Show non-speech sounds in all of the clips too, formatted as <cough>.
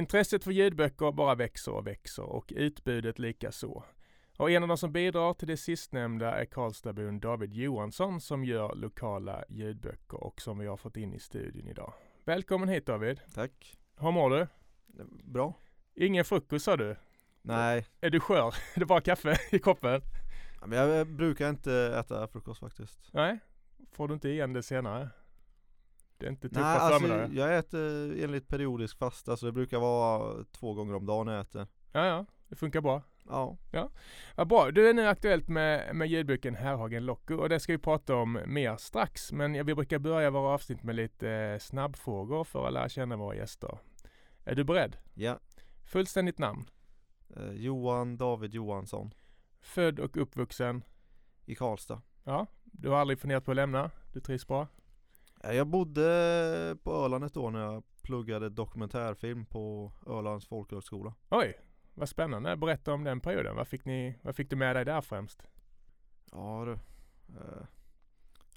Intresset för ljudböcker bara växer och växer och utbudet lika så. Och en av de som bidrar till det sistnämnda är Karlstadbon David Johansson som gör lokala ljudböcker och som vi har fått in i studion idag. Välkommen hit David! Tack! Hur mår du? Bra! Ingen frukost sa du? Nej Är du skör? <laughs> Är det bara kaffe i koppen? Jag brukar inte äta frukost faktiskt Nej? Får du inte igen det senare? Det är inte tuffa Nej alltså jag äter enligt periodisk fasta så det brukar vara två gånger om dagen jag äter Ja, ja. Det funkar bra. Ja Ja, bra. Du är nu aktuellt med, med ljudboken Herrhagen Locko och det ska vi prata om mer strax. Men vi brukar börja våra avsnitt med lite eh, snabbfrågor för att lära känna våra gäster. Är du beredd? Ja Fullständigt namn? eh, Johan David Johansson Född och uppvuxen? i Karlstad Ja. Du har aldrig funderat på att lämna? Du trivs bra? Eh, Jag bodde på Öland ett år när jag pluggade dokumentärfilm på Ölands folkhögskola Oj, vad spännande. Berätta om den perioden. Vad fick, ni, vad fick du med dig där främst? Ja du eh,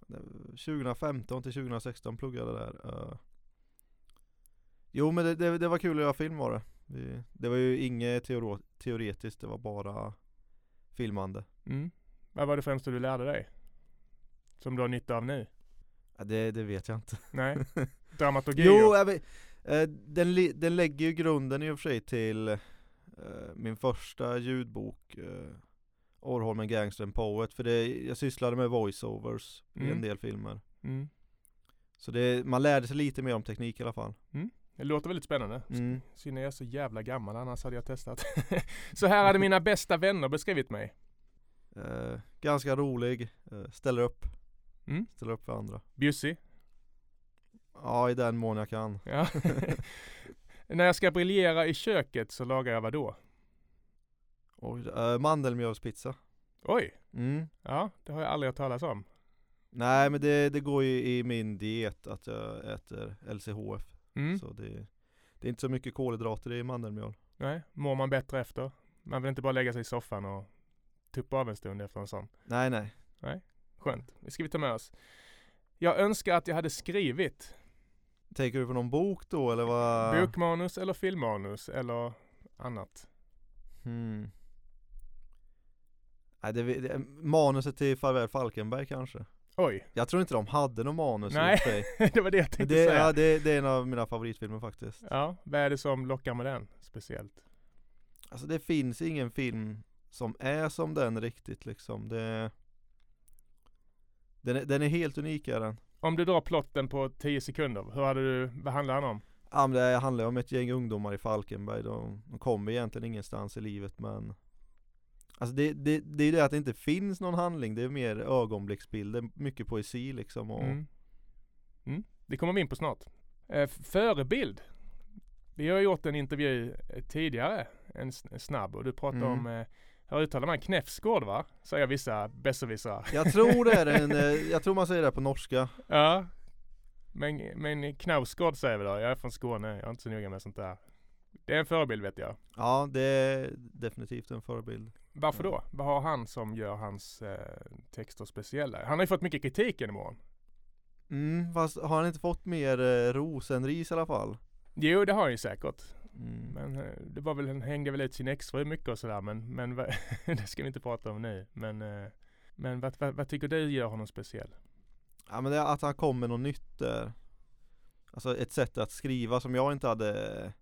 det var 2015 till 2016 pluggade jag där eh. Jo men det, det, det var kul att göra film var det Vi- Det var ju inget teoro- teoretiskt, det var bara filmande Mm. Vad var det främsta du lärde dig? Som du har nytta av nu? Ja, det, det vet jag inte Nej? <laughs> Dramaturgi? Jo, jag vet, eh, den, den lägger ju grunden i och för sig till eh, min första ljudbok eh, Orrholmen Gangster and Poet För det, jag sysslade med voiceovers i Mm. en del filmer Mm. Så det, man lärde sig lite mer om teknik i alla fall Det låter väldigt spännande. mm. Synd jag är så jävla gammal, annars hade jag testat. <laughs> så här hade <laughs> mina bästa vänner beskrivit mig. eh, Ganska rolig, eh, ställer upp, Mm. ställer upp för andra Bjussig. Ja i den mån jag kan Ja. <laughs> När jag ska briljera i köket så lagar jag vad då? Oj, eh, Mandelmjölspizza Oj! mm. Ja, det har jag aldrig hört talas om. Nej men det, det går ju i min diet att jag äter LCHF Mm. Så det, det är inte så mycket kolhydrater i mandelmjöl Nej, mår man bättre efter? Man vill inte bara lägga sig i soffan och tuppa av en stund efter en sån. Nej nej Skönt, det ska vi ta med oss. Jag önskar att jag hade skrivit Tänker du på någon bok då eller vad? bokmanus eller filmmanus eller annat. Hmm. Nej, det, det, manuset till Farväl Falkenberg kanske? Oj, Jag tror inte de hade någon manus Nej. <laughs> det var det jag tänkte det, säga. ja, det, det är en av mina favoritfilmer faktiskt. Ja, vad är det som lockar med den speciellt? Alltså det finns ingen film som är som den riktigt liksom. Det, den, är, den är helt unik är den. Om du drar plotten på 10 sekunder, hur hade du, vad handlar den om? Ja, men det handlar om ett gäng ungdomar i Falkenberg. De, de kommer egentligen ingenstans i livet men Alltså det, det, det är det att det inte finns någon handling. Det är mer ögonblicksbilder, mycket poesi liksom. Och, Mm. Mm. Det kommer vi in på snart. Eh, förebild. Vi har gjort en intervju tidigare, en snabb, och du pratade Mm. om, eh, hur uttalar man, Knäfsgård va? Säger vissa besserwissrar. Jag tror det är en, <laughs> eh, jag tror man säger det på norska. Ja. Men, men Knausgård säger vi då, jag är från Skåne, jag är inte så noga med sånt där. Det är en förebild vet jag. Ja, det är definitivt en förebild. Varför då? Vad har han som gör hans eh, texter speciella? Han har ju fått mycket kritik genom åren. Mm, fast har han inte fått mer eh, ros än ris i alla fall? Jo, det har han ju säkert. Mm. Men eh, det var väl, han hängde väl ut sin exfru mycket och sådär men, men <laughs> det ska vi inte prata om nu. Men, eh, men vad, vad, vad tycker du gör honom speciell? Ja men det är att han kom med något nytt där. Alltså ett sätt att skriva som jag inte hade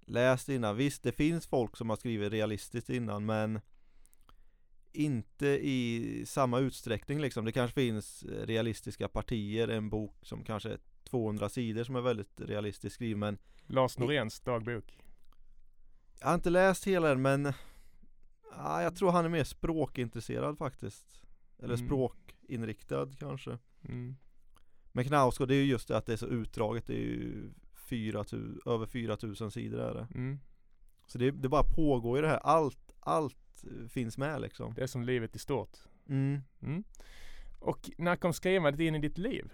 läst innan. Visst, det finns folk som har skrivit realistiskt innan men inte i samma utsträckning liksom. Det kanske finns eh, realistiska partier, en bok som kanske är 200 sidor som är väldigt realistiskt skriven Lars Noréns dagbok. jag har inte läst hela den men ah, jag tror han är mer språkintresserad faktiskt. Eller Mm. språkinriktad kanske. Mm. Men Knausgård, det är ju just det att det är så utdraget. Det är ju 4 000, över 4000 sidor är det. Mm. Så det, det bara pågår ju det här. Allt, allt eh, finns med liksom. Det är som livet i stort. Mm. Mm. Och när kom skrivandet in i ditt liv?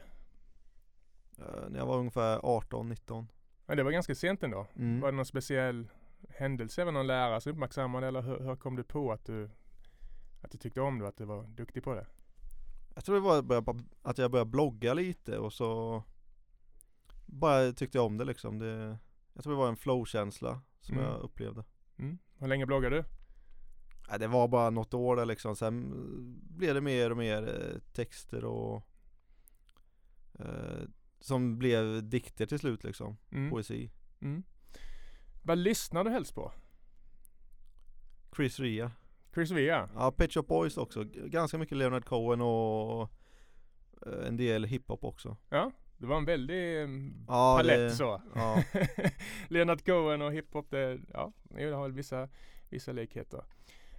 Eh, när jag var ungefär 18-19. Ja, det var ganska sent ändå. Mm. Var det någon speciell händelse? Det någon lärare som uppmärksammade eller hur, hur kom du på att du, att du tyckte om det att du var duktig på det? Jag tror det var att jag började blogga lite och så bara tyckte jag om det liksom. Det, jag tror det var en flow-känsla som Mm. jag upplevde. Mm. Hur länge bloggade du? Det var bara något år där liksom. Sen blev det mer och mer eh, texter och eh, som blev dikter till slut liksom. Mm. Poesi. Mm. Vad lyssnar du helst på? Chris Ria. Chris Vea? Ja, Pet Shop Boys också. Ganska mycket Leonard Cohen och eh, en del hiphop också. Ja, det var en väldig mm, Ja, palett det- så. Ja. <laughs> Leonard Cohen och hiphop, det, ja, det har väl vissa, vissa likheter.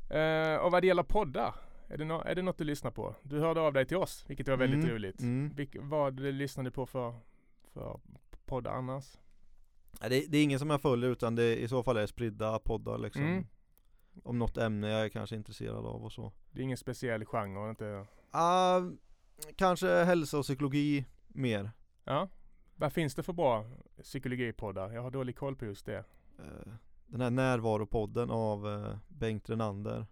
Eh, och vad det gäller poddar, är det, no, är det något du lyssnar på? Du hörde av dig till oss, vilket var väldigt Mm, roligt. mm. Vilk, vad lyssnar du på för, för poddar annars? Det, det är ingen som jag följer utan det i så fall är spridda poddar liksom. Mm. Om något ämne jag är kanske intresserad av och så. Det är ingen speciell genre, inte... Ah, kanske hälsa och psykologi mer. Ja. Vad finns det för bra psykologipoddar? Jag har dålig koll på just det. Eh, Den här närvaropodden av eh, Bengt Renander.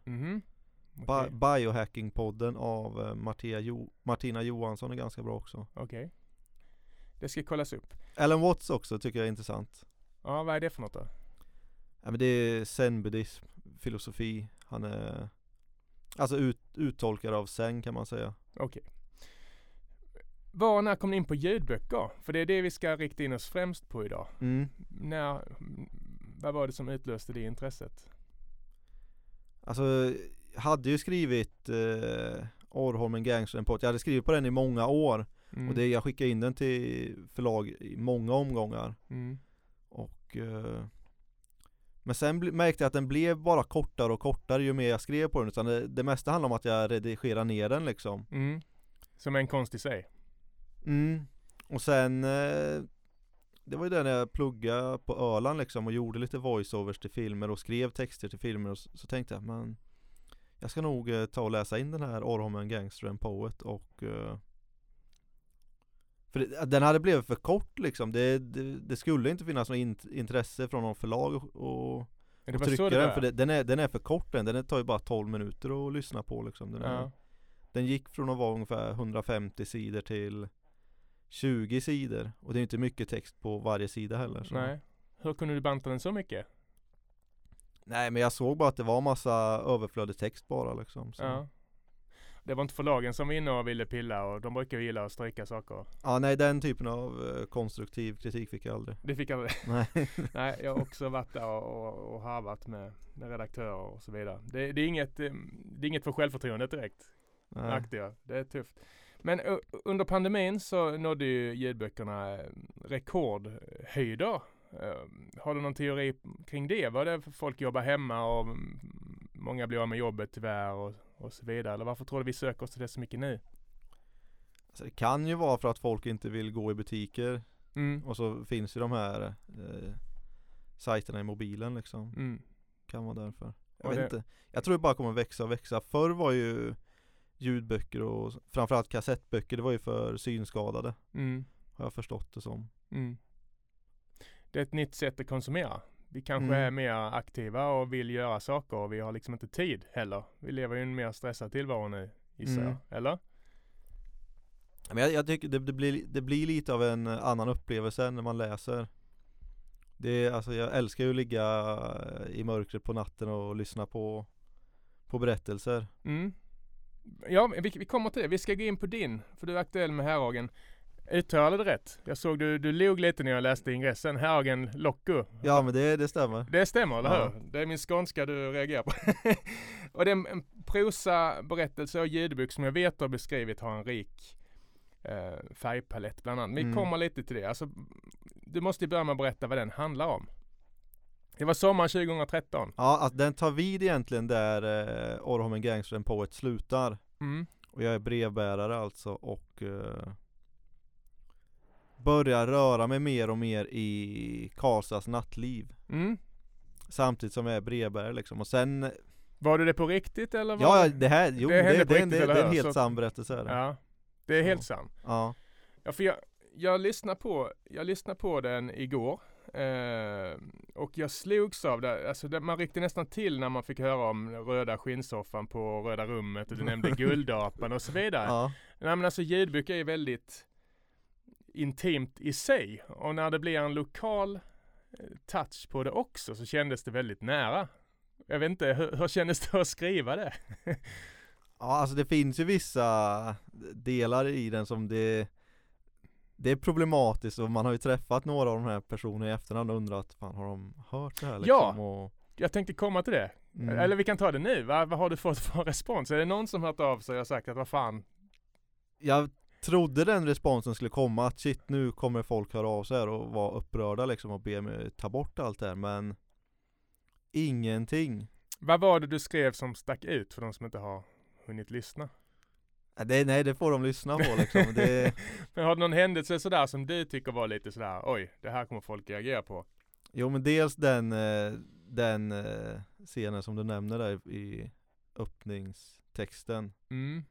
Mhm. Bi-. Biohackingpodden av eh, Martia jo- Martina Johansson är ganska bra också. Okej. Det ska kollas upp. Alan Watts också tycker jag är intressant. Ja, vad är det för något då? Ja, men det är zen-buddhism, filosofi. Han är alltså ut, uttolkare av zen kan man säga. Okej. Var och när kom ni in på ljudböcker? För det är det vi ska rikta in oss främst på idag. Mm. När, vad var det som utlöste det intresset? Alltså, hade ju skrivit eh, Orrholmen Gangster Report. Jag hade skrivit på den i många år. Mm. Och det, jag skickade in den till förlag i många omgångar. Mm. Och eh, Men sen märkte jag att den blev bara kortare och kortare ju mer jag skrev på den. Utan det, det mesta handlar om att jag redigerar ner den liksom. Mm. Som en konst i sig. Mm. Och sen eh, Det var ju det när jag pluggade på Öland liksom och gjorde lite voiceovers till filmer och skrev texter till filmer och så, så tänkte jag men Jag ska nog eh, ta och läsa in den här Orrholmen Gangster and Poet och eh, För det, den hade blivit för kort liksom det, det, det skulle inte finnas något int, intresse från någon förlag och, och, trycka den för den, är, den är för kort den, den tar ju bara 12 minuter att lyssna på liksom den, är, Ja. den gick från att vara ungefär 150 sidor till 20 sidor och det är inte mycket text på varje sida heller så. Nej. Hur kunde du banta den så mycket? Nej men jag såg bara att det var massa överflödig text bara liksom så. Ja. Det var inte förlagen som var inne och ville pilla och de brukar ju gilla att stryka saker. ja nej den typen av eh, konstruktiv kritik fick jag aldrig Det fick jag aldrig. Nej <laughs> Nej, jag har också varit där och, och, och harvat med, med redaktörer och så vidare. Det, det, är inget, eh, det är inget för självförtroendet direkt, märkte jag. Det är tufft. Men uh, under pandemin så nådde ju ljudböckerna eh, rekordhöjder. Eh, har du någon teori kring det? Var det för folk jobbar hemma och många blir av med jobbet tyvärr och, och så vidare? Eller varför tror du vi söker oss till det så mycket nu? alltså, Det kan ju vara för att folk inte vill gå i butiker Mm. och så finns ju de här eh, sajterna i mobilen liksom Mm. Kan vara därför Jag Och vet det- inte Jag tror det bara kommer växa och växa Förr var ju ljudböcker och framförallt kassettböcker Det var ju för synskadade Mm. Har jag förstått det som Mm. Det är ett nytt sätt att konsumera. Vi kanske Mm. är mer aktiva och vill göra saker och vi har liksom inte tid heller. Vi lever ju en mer stressad tillvaro nu gissar Mm. jag. Eller? Men jag, jag tycker det, det, blir, det blir lite av en annan upplevelse när man läser det är, alltså jag älskar ju att ligga i mörkret på natten och lyssna på På berättelser Mm. Ja, vi, vi kommer till det. Vi ska gå in på din, för du är aktuell med Härhagen. Uttalade det rätt? Jag såg du, du log lite när jag läste ingressen. Härhagen Locko. Ja men det, det stämmer Det stämmer, eller Ja. hur? Det är min skånska du reagerar på. <laughs> och det är en, en prosa berättelse och ljudbok som jag vet har beskrivit har en rik eh, färgpalett bland annat. Vi Mm. kommer lite till det. Alltså, du måste ju börja med att berätta vad den handlar om. Det var sommaren 2013. Ja, att den tar vid egentligen där eh, Orrholmen Gangster Poet slutar. Mm. Och jag är brevbärare alltså och eh, börjar röra mig mer och mer i Karlstads nattliv. Mm. Samtidigt som jag är brevbärare liksom. Och sen, Var du det på riktigt eller? Var ja det här, jo Det det, hände det, på det, riktigt, det, eller det är en hur? helt Så- sann berättelse är det. Ja, det är helt Så. sant. Ja. Ja, för jag, jag lyssnade på, jag lyssnade på den igår. Eh, och jag slogs av det, alltså det, man ryckte nästan till när man fick höra om röda skinnsoffan på Röda rummet och du nämnde <laughs> Guldapan och så vidare. ja. Nej men alltså ljudböcker är väldigt intimt i sig och när det blir en lokal eh, touch på det också så kändes det väldigt nära. Jag vet inte, hur, hur kändes det att skriva det? <laughs> Ja alltså det finns ju vissa delar i den som det Det är problematiskt och man har ju träffat några av de här personerna i efterhand och undrat fan har de hört det här liksom? Ja. Och, Jag tänkte komma till det. mm. Eller vi kan ta det nu. Vad, vad har du fått för <laughs> respons? Är det någon som hört av sig och sagt att vad fan? Jag trodde den responsen skulle komma att shit nu kommer folk höra av sig här och vara upprörda liksom och be mig ta bort allt det här men Ingenting Vad var det du skrev som stack ut för de som inte har hunnit lyssna? Nej, det, nej det får de lyssna på liksom det, <laughs> Men har du någon händelse sådär som du tycker var lite sådär oj, det här kommer folk reagera på? Jo men dels den, eh, den eh, scenen som du nämner där i öppningstexten Mm.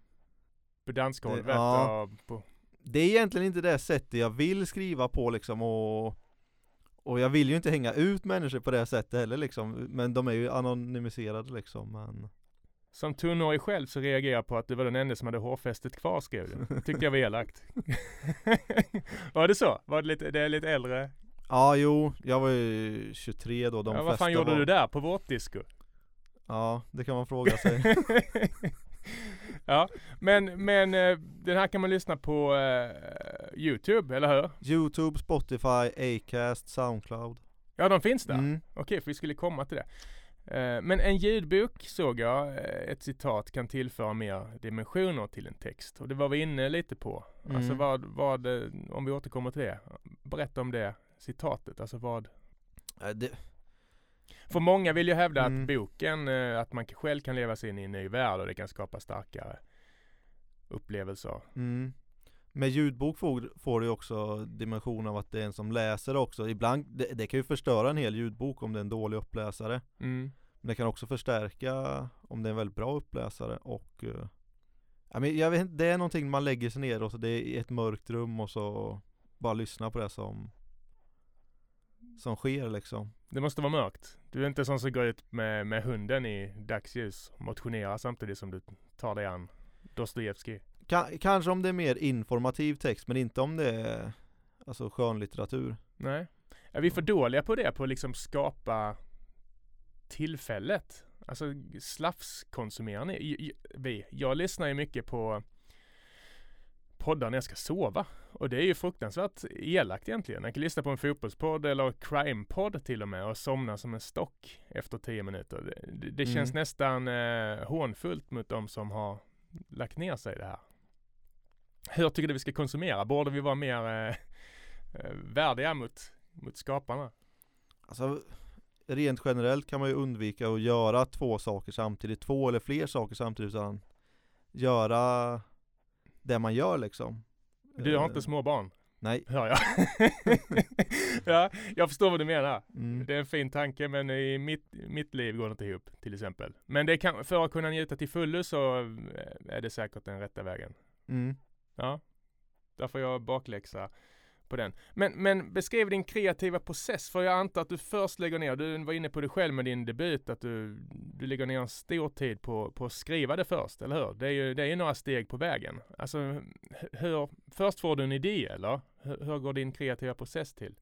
På dansgolvet Det- ja. och på... Det är egentligen inte det sättet jag vill skriva på liksom och Och jag vill ju inte hänga ut människor på det sättet heller liksom Men de är ju anonymiserade liksom men Som tonårig själv så reagerade jag på att du var den enda som hade hårfästet kvar skrev du. <laughs> Tyckte jag var elakt. <laughs> var det så? Var det lite, det är lite äldre? Ja jo, jag var ju 23 då, de ja, vad fan gjorde var... du där på vårt disco? Ja, det kan man fråga sig <laughs> ja, men, men eh, den här kan man lyssna på eh, Youtube, eller hur? Youtube, Spotify, Acast, Soundcloud Ja, de finns där. mm. Okej, för vi skulle komma till det. Eh, Men en ljudbok såg jag, ett citat kan tillföra mer dimensioner till en text. Och det var vi inne lite på. Alltså Mm. vad, vad, eh, om vi återkommer till det. Berätta om det citatet. Alltså vad? Det, För många vill ju hävda Mm. att boken, eh, att man själv kan leva sig in i en ny värld och det kan skapa starkare upplevelser. mm. Med ljudbok får, får du också dimension av att det är en som läser också Ibland, det, det kan ju förstöra en hel ljudbok om det är en dålig uppläsare Mm. Men det kan också förstärka om det är en väldigt bra uppläsare och eh, ja, men jag vet det är någonting man lägger sig ner och så det är i ett mörkt rum och så bara lyssna på det som som sker liksom. Det måste vara mörkt. Du är inte sån som går ut med, med hunden i dagsljus och motionerar samtidigt som du tar dig an Dostojevskij. Ka- kanske om det är mer informativ text men inte om det är alltså skönlitteratur. Nej. Är vi för dåliga på det? På att liksom skapa tillfället? Alltså slafskonsumerar ni? Vi. Jag lyssnar ju mycket på poddar när jag ska sova. Och det är ju fruktansvärt elakt egentligen. Jag kan lyssna på en fotbollspodd eller crime-podd till och med och somna som en stock efter tio minuter. Det, det, känns Mm. nästan eh, hånfullt mot de som har lagt ner sig i det här. Hur tycker du vi ska konsumera? Borde vi vara mer eh, eh, värdiga mot, mot skaparna? Alltså rent generellt kan man ju undvika att göra två saker samtidigt, två eller fler saker samtidigt utan göra det man gör liksom. Du har Eh, inte små barn, Nej. hör jag. <laughs> ja, jag förstår vad du menar. Mm. Det är en fin tanke men i mitt, mitt liv går det inte ihop till exempel. Men det kan, för att kunna njuta till fullo så eh, är det säkert den rätta vägen. Mm. Ja, där får jag bakläxa på den. Men, men beskriv din kreativa process, för jag antar att du först lägger ner, du var inne på det själv med din debut, att du, du lägger ner en stor tid på, på att skriva det först, eller hur? Det är ju det är några steg på vägen. Alltså, hur, först får du en idé, eller? Hur, hur går din kreativa process till?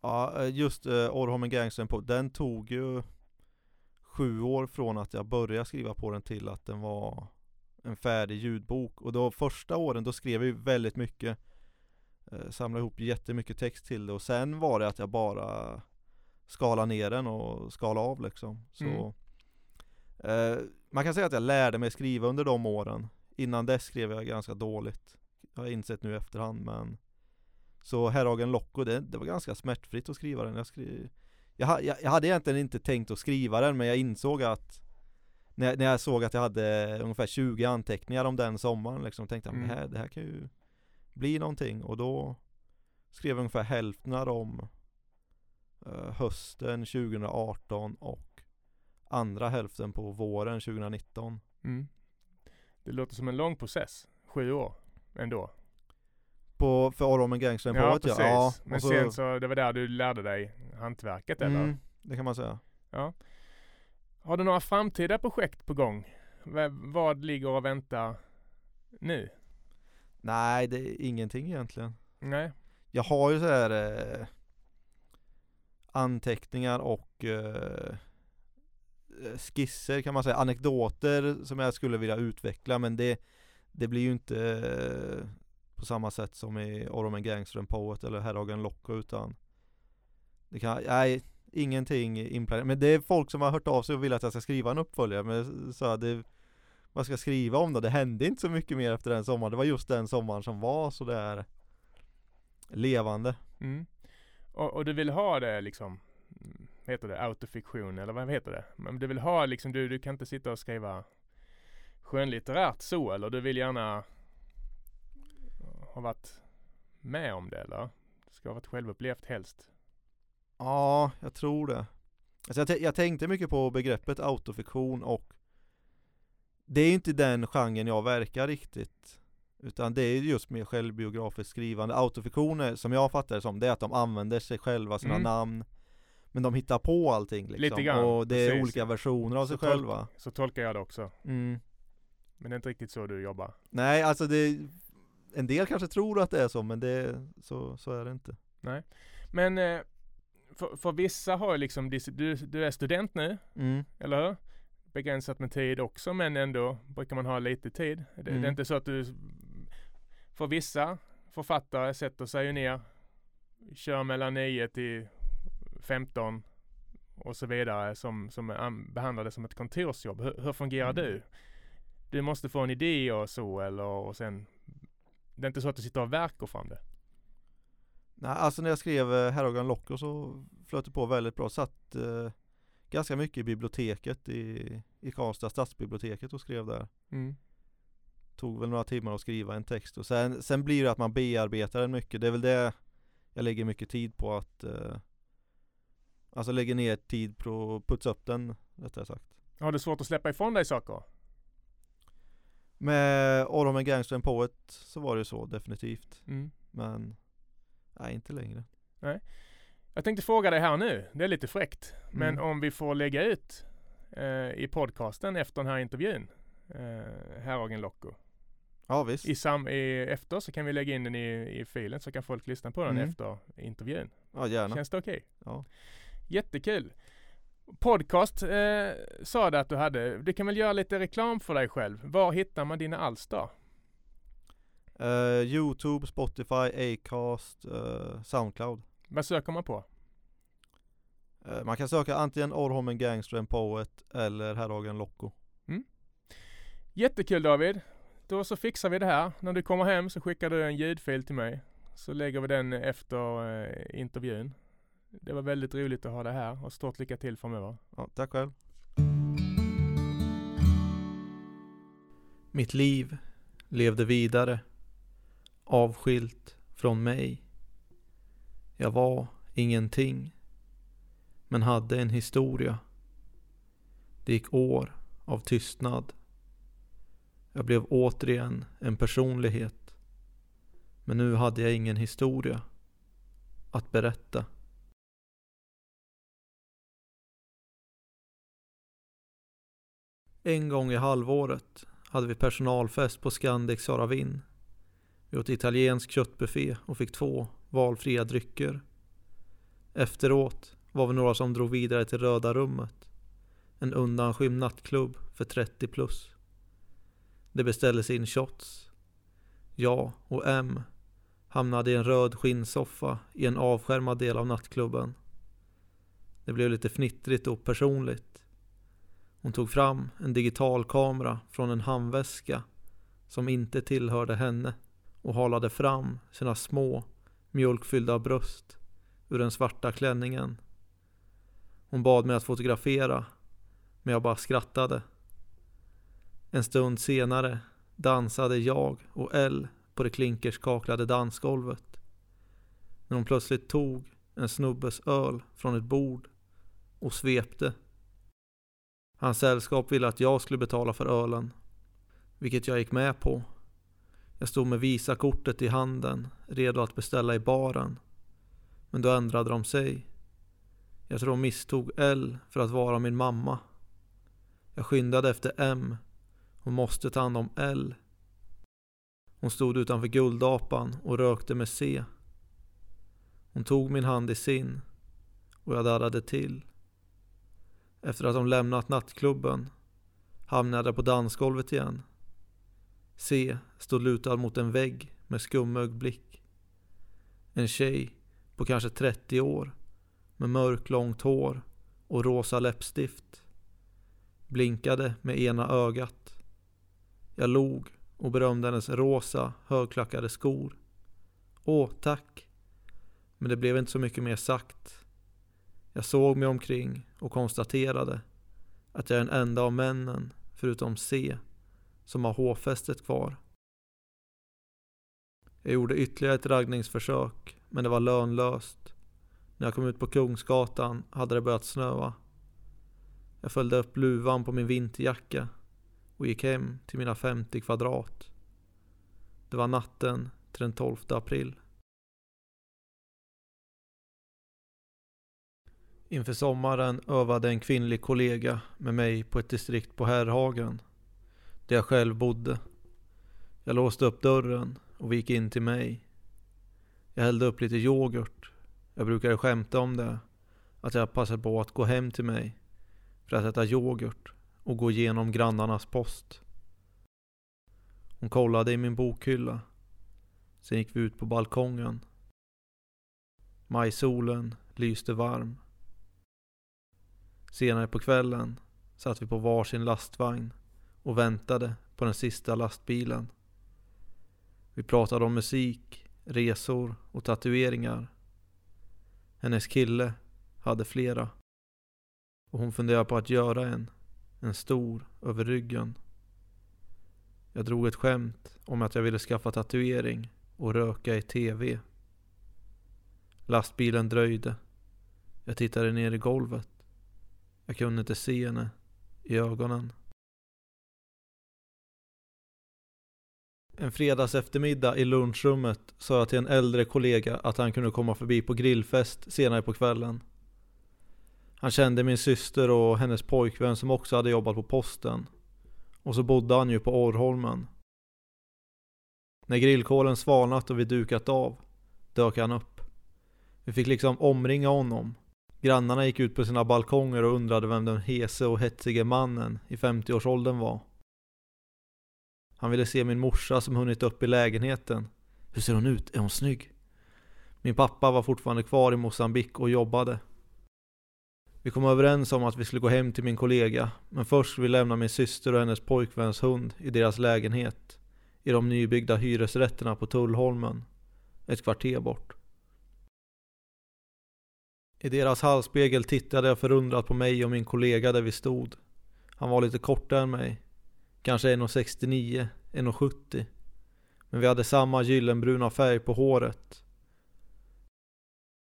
Ja, eh, just eh, uh, Orrholmen Gangster på, den tog ju sju år från att jag började skriva på den till att den var en färdig ljudbok. Och då första åren, då skrev jag ju väldigt mycket. Eh, samlade ihop jättemycket text till det och sen var det att jag bara skala ner den och skala av liksom. Så Mm. eh, Man kan säga att jag lärde mig skriva under de åren. Innan dess skrev jag ganska dåligt. Jag har insett nu i efterhand men Så Herragen Locko, det, det var ganska smärtfritt att skriva den. Jag, skrev, jag, jag, jag hade egentligen inte tänkt att skriva den men jag insåg att när, jag- när jag såg att jag hade ungefär 20 anteckningar om den sommaren liksom tänkte jag Mm. det, här, det här kan ju bli någonting och då skrev jag ungefär hälften av dem eh, hösten 2018 och andra hälften på våren 2019. Mm. Det låter som en lång process. Sju år ändå. På, för Ormen Gangstern Ja, på precis. ja. Men och så- sen så, det var där du lärde dig hantverket eller? Mm, det kan man säga. Ja. Har du några framtida projekt på gång? V- vad ligger och väntar nu? Nej, det är ingenting egentligen. Nej. Jag har ju så här eh, anteckningar och eh, skisser kan man säga, anekdoter som jag skulle vilja utveckla men det, det blir ju inte eh, på samma sätt som i Ormen Gangster and Poet eller Herragen Locko utan det kan, nej, ingenting inplanerat. Men det är folk som har hört av sig och vill att jag ska skriva en uppföljare men så här, det, vad ska skriva om då? Det hände inte så mycket mer efter den sommaren. Det var just den sommaren som var så där levande. Mm. Och, och du vill ha det liksom, vad heter det, autofiktion eller vad heter det? Men du vill ha liksom, du, du kan inte sitta och skriva skönlitterärt så eller du vill gärna ha varit med om det eller? Det ska ha varit självupplevt helst. Ja, jag tror det. Alltså jag, jag tänkte mycket på begreppet autofiktion och det är inte den genren jag verkar riktigt. Utan det är just mer självbiografiskt skrivande. Autofiktion är, som jag fattar det som, det är att de använder sig själva, sina Mm. namn. Men de hittar på allting liksom. Lite grann, och det är precis. olika versioner av Så sig själva. Så tolkar jag det också. Mm. Men det är inte riktigt så du jobbar. Nej, alltså det En del kanske tror att det är så, men det, så, så är det inte. Men eh, för, för vissa har liksom, du, du är student nu, Mm. eller hur? Begränsat med tid också men ändå brukar man ha lite tid. Det, det Mm. är inte så att du, för vissa författare sätter sig ju ner, kör mellan 9 till 15 och så vidare som, som an- behandlar det som ett kontorsjobb. Hur, hur fungerar Mm. du? Du måste få en idé och så eller och sen det är inte så att du sitter och verkar fram det. Nej, alltså när jag skrev eh, Herrogan Locko så flöt det på väldigt bra. Satt eh, ganska mycket i biblioteket i, i Karlstad stadsbiblioteket och skrev där. Mm. Tog väl några timmar att skriva en text och sen, sen blir det att man bearbetar den mycket. Det är väl det jag lägger mycket tid på att eh, Alltså lägger ner tid på att putsa upp den rättare sagt. Har du svårt att släppa ifrån dig saker? Med Orm and Gangster and Poet så var det så definitivt. Mm. Men nej inte längre. Jag tänkte fråga dig här nu, det är lite fräckt, men Mm. om vi får lägga ut eh, i podcasten efter den här intervjun, eh, Herragen Locko. Ja visst. I sam, i, efter så kan vi lägga in den i, i filen så kan folk lyssna på den Mm. efter intervjun. Ja gärna. Känns det okej? Ja. Jättekul! Podcast eh, sa du att du hade. Du kan väl göra lite reklam för dig själv. Var hittar man dina alster? Eh, Youtube, Spotify, Acast, eh, Soundcloud. Vad söker man på? Eh, man kan söka antingen Orrholmen Gangster and Poet eller Herrhagen Locko. Jättekul David! Då så fixar vi det här. När du kommer hem så skickar du en ljudfil till mig. Så lägger vi den efter eh, intervjun. Det var väldigt roligt att ha det här och stort lycka till framöver. Ja, tack själv. Mitt liv levde vidare avskilt från mig. Jag var ingenting men hade en historia. Det gick år av tystnad. Jag blev återigen en personlighet. Men nu hade jag ingen historia att berätta. En gång i halvåret hade vi personalfest på Scandic Saravin. Vi åt italiensk köttbuffé och fick två valfria drycker. Efteråt var vi några som drog vidare till Röda rummet. En undanskymd nattklubb för 30 plus. Det beställdes in shots. Jag och M hamnade i en röd skinnsoffa i en avskärmad del av nattklubben. Det blev lite fnittrigt och personligt. Hon tog fram en digital kamera från en handväska som inte tillhörde henne och halade fram sina små mjölkfyllda bröst ur den svarta klänningen. Hon bad mig att fotografera, men jag bara skrattade. En stund senare dansade jag och Elle på det klinkerskaklade dansgolvet. När hon plötsligt tog en snubbes öl från ett bord och svepte. Hans sällskap ville att jag skulle betala för ölen, vilket jag gick med på. Jag stod med Visakortet i handen, redo att beställa i baren. Men då ändrade de sig. Jag tror de misstog L för att vara min mamma. Jag skyndade efter M. Hon måste ta hand om L. Hon stod utanför Guldapan och rökte med C. Hon tog min hand i sin och jag darrade till. Efter att de lämnat nattklubben hamnade jag på dansgolvet igen. C stod lutad mot en vägg med skummögd blick. En tjej på kanske 30 år med mörk långt hår och rosa läppstift. Blinkade med ena ögat. Jag log och berömde hennes rosa högklackade skor. Åh, tack. Men det blev inte så mycket mer sagt. Jag såg mig omkring och konstaterade att jag är den enda av männen, förutom C, som har hårfästet kvar. Jag gjorde ytterligare ett raggningsförsök, men det var lönlöst. När jag kom ut på Kungsgatan hade det börjat snöa. Jag följde upp luvan på min vinterjacka och gick hem till mina 50 kvadrat. Det var natten till den 12 april. Inför sommaren övade en kvinnlig kollega med mig på ett distrikt på Herrhagen, där jag själv bodde. Jag låste upp dörren och vi gick in till mig. Jag hällde upp lite yoghurt. Jag brukade skämta om det, att jag passade på att gå hem till mig för att äta yoghurt och gå igenom grannarnas post. Hon kollade i min bokhylla. Sen gick vi ut på balkongen. Majsolen lyste varm. Senare på kvällen satt vi på varsin lastvagn och väntade på den sista lastbilen. Vi pratade om musik, resor och tatueringar. Hennes kille hade flera. Och hon funderade på att göra en, en stor, över ryggen. Jag drog ett skämt om att jag ville skaffa tatuering och röka i TV. Lastbilen dröjde. Jag tittade ner i golvet. Jag kunde inte se henne i ögonen. En fredags eftermiddag i lunchrummet sa jag till en äldre kollega att han kunde komma förbi på grillfest senare på kvällen. Han kände min syster och hennes pojkvän som också hade jobbat på posten. Och så bodde han ju på Orrholmen. När grillkolen svalnat och vi dukat av dök han upp. Vi fick liksom omringa honom Grannarna gick ut på sina balkonger och undrade vem den hese och hetsige mannen i 50-årsåldern var. Han ville se min morsa som hunnit upp i lägenheten. Hur ser hon ut? Är hon snygg? Min pappa var fortfarande kvar i Mosambik och jobbade. Vi kom överens om att vi skulle gå hem till min kollega, men först skulle vi lämna min syster och hennes pojkväns hund i deras lägenhet i de nybyggda hyresrätterna på Tullholmen, ett kvarter bort. I deras hallspegel tittade jag förundrat på mig och min kollega där vi stod. Han var lite kortare än mig. Kanske 1,69, 1,70. Men vi hade samma gyllenbruna färg på håret.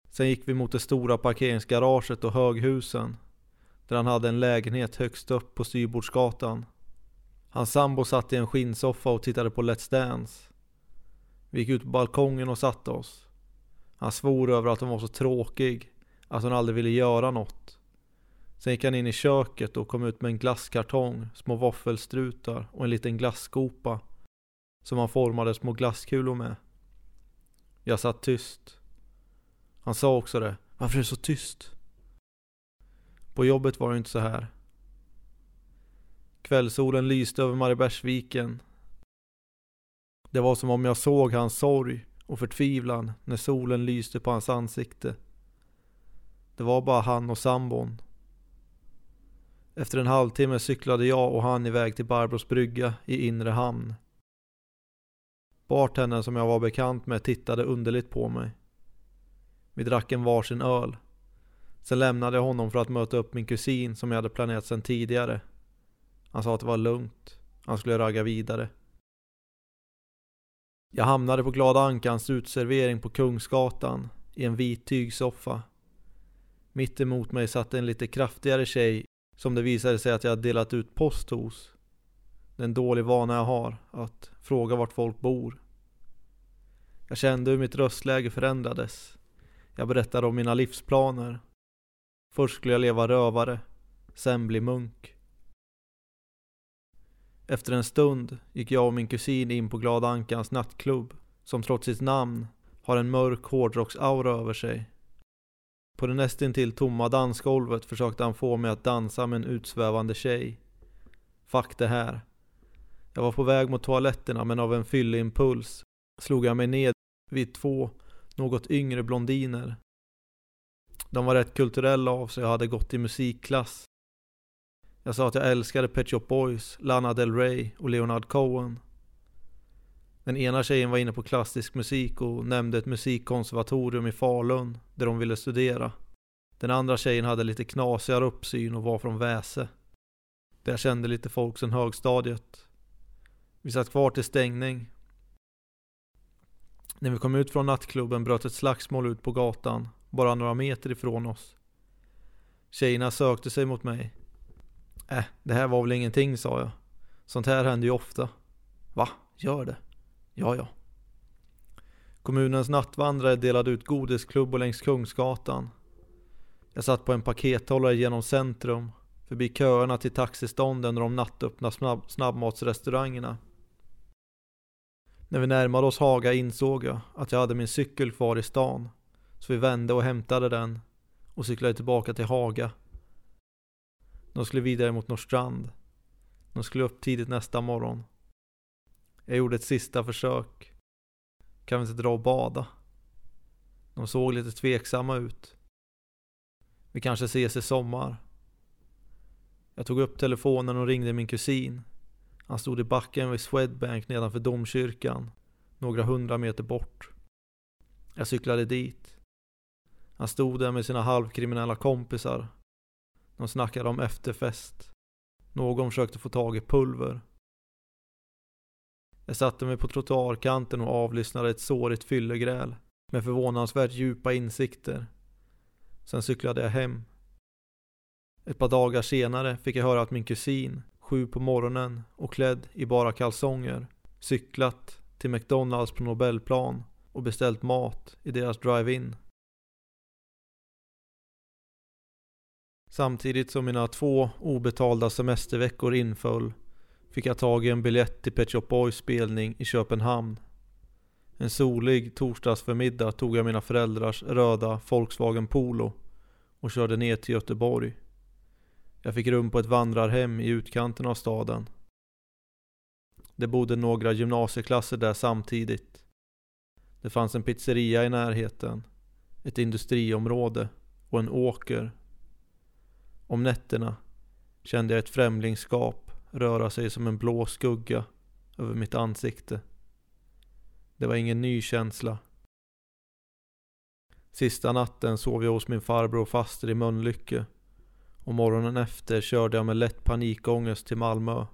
Sen gick vi mot det stora parkeringsgaraget och höghusen. Där han hade en lägenhet högst upp på Styrbordsgatan. Hans sambo satt i en skinnsoffa och tittade på Let's Dance. Vi gick ut på balkongen och satte oss. Han svor över att hon var så tråkig att hon aldrig ville göra något. Sen gick han in i köket och kom ut med en glasskartong, små våffelstrutar och en liten glasskopa som han formade små glasskulor med. Jag satt tyst. Han sa också det. Varför är du så tyst? På jobbet var det inte så här. Kvällssolen lyste över Mariebergsviken. Det var som om jag såg hans sorg och förtvivlan när solen lyste på hans ansikte. Det var bara han och sambon. Efter en halvtimme cyklade jag och han iväg till Barbros brygga i inre hamn. Bartendern som jag var bekant med tittade underligt på mig. Vi drack en varsin öl. Sen lämnade jag honom för att möta upp min kusin som jag hade planerat sedan tidigare. Han sa att det var lugnt. Han skulle ragga vidare. Jag hamnade på Glada Ankans utservering på Kungsgatan i en vit tygsoffa. Mitt emot mig satt en lite kraftigare tjej som det visade sig att jag hade delat ut post hos. Det är en dålig vana jag har, att fråga vart folk bor. Jag kände hur mitt röstläge förändrades. Jag berättade om mina livsplaner. Först skulle jag leva rövare, sen bli munk. Efter en stund gick jag och min kusin in på Glada Ankans nattklubb, som trots sitt namn har en mörk hårdrocksaura över sig. På det nästintill tomma dansgolvet försökte han få mig att dansa med en utsvävande tjej. Fuck det här. Jag var på väg mot toaletterna men av en fylleimpuls slog jag mig ned vid två något yngre blondiner. De var rätt kulturella av sig och hade gått i musikklass. Jag sa att jag älskade Pet Shop Boys, Lana Del Rey och Leonard Cohen. Den ena tjejen var inne på klassisk musik och nämnde ett musikkonservatorium i Falun där de ville studera. Den andra tjejen hade lite knasigare uppsyn och var från Väse. Där jag kände lite folk sedan högstadiet. Vi satt kvar till stängning. När vi kom ut från nattklubben bröt ett slagsmål ut på gatan, bara några meter ifrån oss. Tjejerna sökte sig mot mig. Äh, det här var väl ingenting, sa jag. Sånt här händer ju ofta. Va? Gör det? Ja, ja. Kommunens nattvandrare delade ut godisklubbor längs Kungsgatan. Jag satt på en pakethållare genom centrum, förbi köerna till taxistånden och de nattöppna snabb snabbmatsrestaurangerna. När vi närmade oss Haga insåg jag att jag hade min cykel kvar i stan, så vi vände och hämtade den och cyklade tillbaka till Haga. De skulle vidare mot Norrstrand. De skulle upp tidigt nästa morgon. Jag gjorde ett sista försök. Kan vi inte dra och bada? De såg lite tveksamma ut. Vi kanske ses i sommar. Jag tog upp telefonen och ringde min kusin. Han stod i backen vid Swedbank nedanför domkyrkan, några hundra meter bort. Jag cyklade dit. Han stod där med sina halvkriminella kompisar. De snackade om efterfest. Någon försökte få tag i pulver. Jag satte mig på trottoarkanten och avlyssnade ett sårigt fyllegräl med förvånansvärt djupa insikter. Sen cyklade jag hem. Ett par dagar senare fick jag höra att min kusin, sju på morgonen och klädd i bara kalsonger, cyklat till McDonalds på Nobelplan och beställt mat i deras drive-in. Samtidigt som mina två obetalda semesterveckor inföll fick jag tag i en biljett till Pet Shop Boys spelning i Köpenhamn. En solig torsdagsförmiddag tog jag mina föräldrars röda Volkswagen Polo och körde ner till Göteborg. Jag fick rum på ett vandrarhem i utkanten av staden. Det bodde några gymnasieklasser där samtidigt. Det fanns en pizzeria i närheten, ett industriområde och en åker. Om nätterna kände jag ett främlingskap röra sig som en blå skugga över mitt ansikte. Det var ingen ny känsla. Sista natten sov jag hos min farbror och faster i Mölnlycke och morgonen efter körde jag med lätt panikångest till Malmö.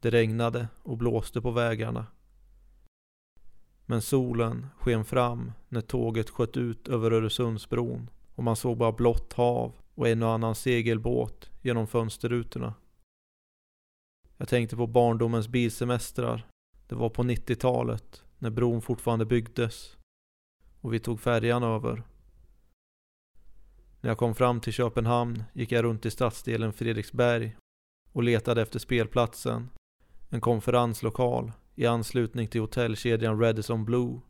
Det regnade och blåste på vägarna. Men solen sken fram när tåget sköt ut över Öresundsbron och man såg bara blått hav och en och annan segelbåt genom fönsterrutorna. Jag tänkte på barndomens bilsemestrar. Det var på 90-talet, när bron fortfarande byggdes. Och vi tog färjan över. När jag kom fram till Köpenhamn gick jag runt i stadsdelen Fredriksberg och letade efter spelplatsen. En konferenslokal i anslutning till hotellkedjan Radisson Blue.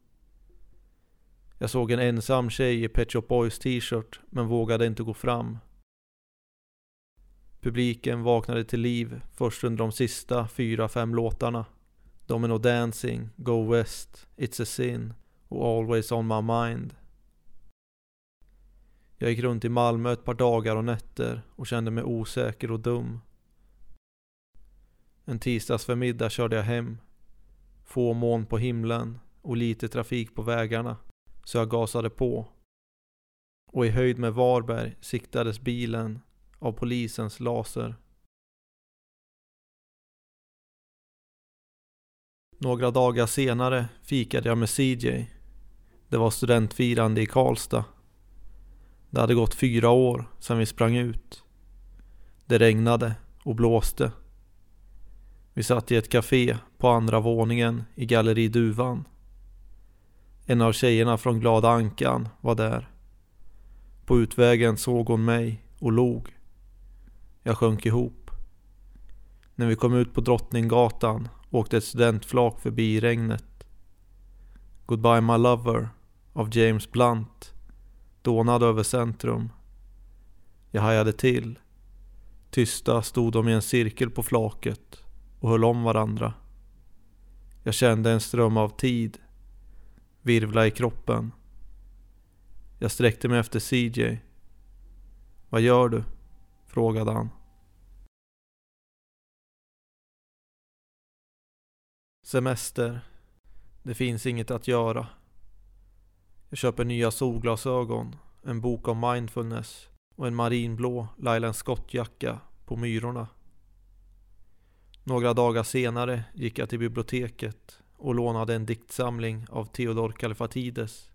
Jag såg en ensam tjej i Pet Shop Boys t-shirt men vågade inte gå fram. Publiken vaknade till liv först under de sista fyra, fem låtarna. Domino Dancing, Go West, It's a Sin och Always On My Mind. Jag gick runt i Malmö ett par dagar och nätter och kände mig osäker och dum. En tisdagsförmiddag körde jag hem. Få moln på himlen och lite trafik på vägarna. Så jag gasade på. och i höjd med Varberg siktades bilen av polisens laser. Några dagar senare fikade jag med CJ. Det var studentfirande i Karlstad. Det hade gått fyra år sedan vi sprang ut. Det regnade och blåste. Vi satt i ett café på andra våningen i Galleri Duvan. En av tjejerna från Glada Ankan var där. På utvägen såg hon mig och log. Jag sjönk ihop. När vi kom ut på Drottninggatan åkte ett studentflak förbi i regnet. Goodbye My Lover av James Blunt dånade över centrum. Jag hajade till. Tysta stod de i en cirkel på flaket och höll om varandra. Jag kände en ström av tid virvla i kroppen. Jag sträckte mig efter CJ. Vad gör du? Frågade han. Semester. Det finns inget att göra. Jag köper nya solglasögon, en bok om mindfulness och en marinblå Lylan Scott-jacka på Myrorna. Några dagar senare gick jag till biblioteket och lånade en diktsamling av Theodor Kalifatides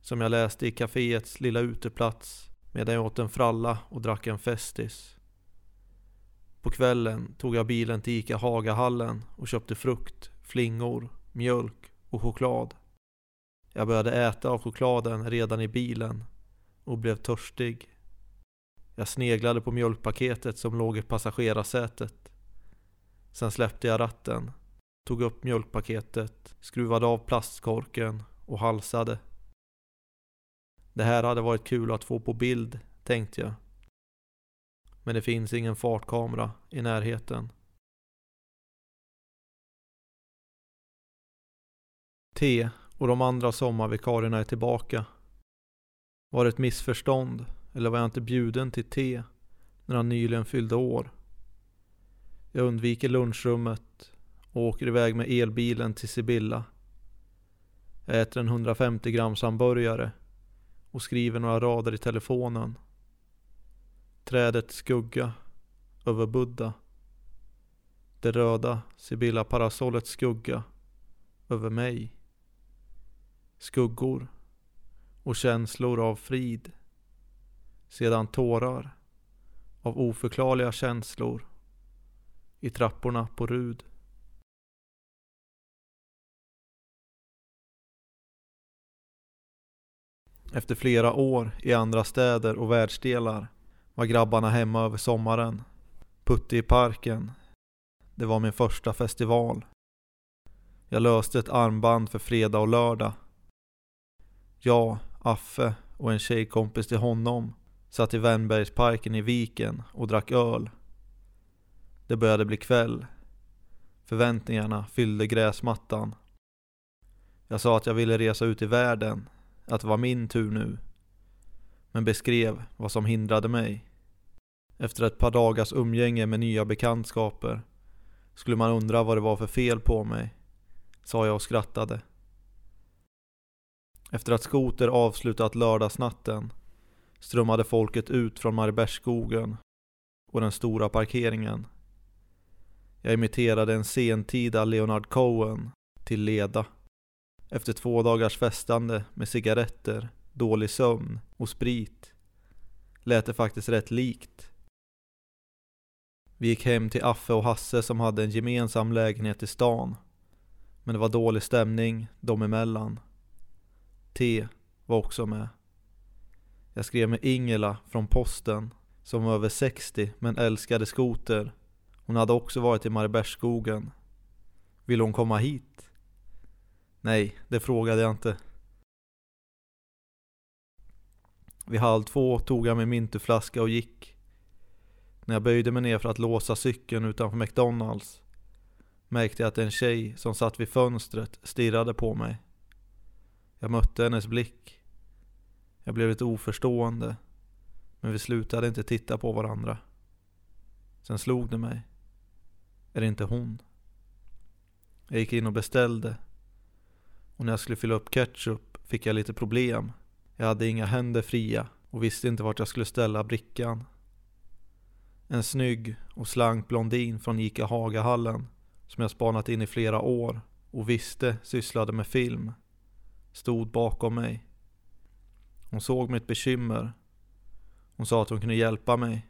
som jag läste i kaféets lilla uteplats medan jag åt en fralla och drack en Festis. På kvällen tog jag bilen till ICA Hagahallen och köpte frukt, flingor, mjölk och choklad. Jag började äta av chokladen redan i bilen och blev törstig. Jag sneglade på mjölkpaketet som låg i passagerarsätet. Sen släppte jag ratten, tog upp mjölkpaketet, skruvade av plastkorken och halsade. Det här hade varit kul att få på bild, tänkte jag. Men det finns ingen fartkamera i närheten. T och de andra sommarvikarierna är tillbaka. Var det ett missförstånd eller var jag inte bjuden till te när han nyligen fyllde år? Jag undviker lunchrummet och åker iväg med elbilen till Sibylla. Jag äter en 150 grams hamburgare och skriver några rader i telefonen. Trädets skugga över Buddha. Det röda Sibylla parasollets skugga över mig. Skuggor och känslor av frid. Sedan tårar av oförklarliga känslor i trapporna på Rud. Efter flera år i andra städer och världsdelar var grabbarna hemma över sommaren. Putte i parken. Det var min första festival. Jag löste ett armband för fredag och lördag. Jag, Affe och en tjejkompis till honom satt i Värnbergsparken i viken och drack öl. Det började bli kväll. Förväntningarna fyllde gräsmattan. Jag sa att jag ville resa ut i världen att det var min tur nu. Men beskrev vad som hindrade mig. Efter ett par dagars umgänge med nya bekantskaper skulle man undra vad det var för fel på mig, sa jag och skrattade. Efter att Skoter avslutat lördagsnatten strömmade folket ut från Mariebergsskogen och den stora parkeringen. Jag imiterade en sentida Leonard Cohen till leda. Efter två dagars festande med cigaretter, dålig sömn och sprit lät det faktiskt rätt likt. Vi gick hem till Affe och Hasse som hade en gemensam lägenhet i stan. Men det var dålig stämning dem emellan. T var också med. Jag skrev med Ingela från posten som var över 60 men älskade skoter. Hon hade också varit i Mariebergsskogen. Ville hon komma hit? Nej, det frågade jag inte. Vid halv två tog jag min mintuflaska och gick. När jag böjde mig ner för att låsa cykeln utanför McDonalds märkte jag att en tjej som satt vid fönstret stirrade på mig. Jag mötte hennes blick. Jag blev lite oförstående. Men vi slutade inte titta på varandra. Sen slog det mig. Är det inte hon? Jag gick in och beställde och när jag skulle fylla upp ketchup fick jag lite problem. Jag hade inga händer fria och visste inte vart jag skulle ställa brickan. En snygg och slank blondin från Ica Hagahallen som jag spanat in i flera år och visste sysslade med film stod bakom mig. Hon såg mitt bekymmer. Hon sa att hon kunde hjälpa mig.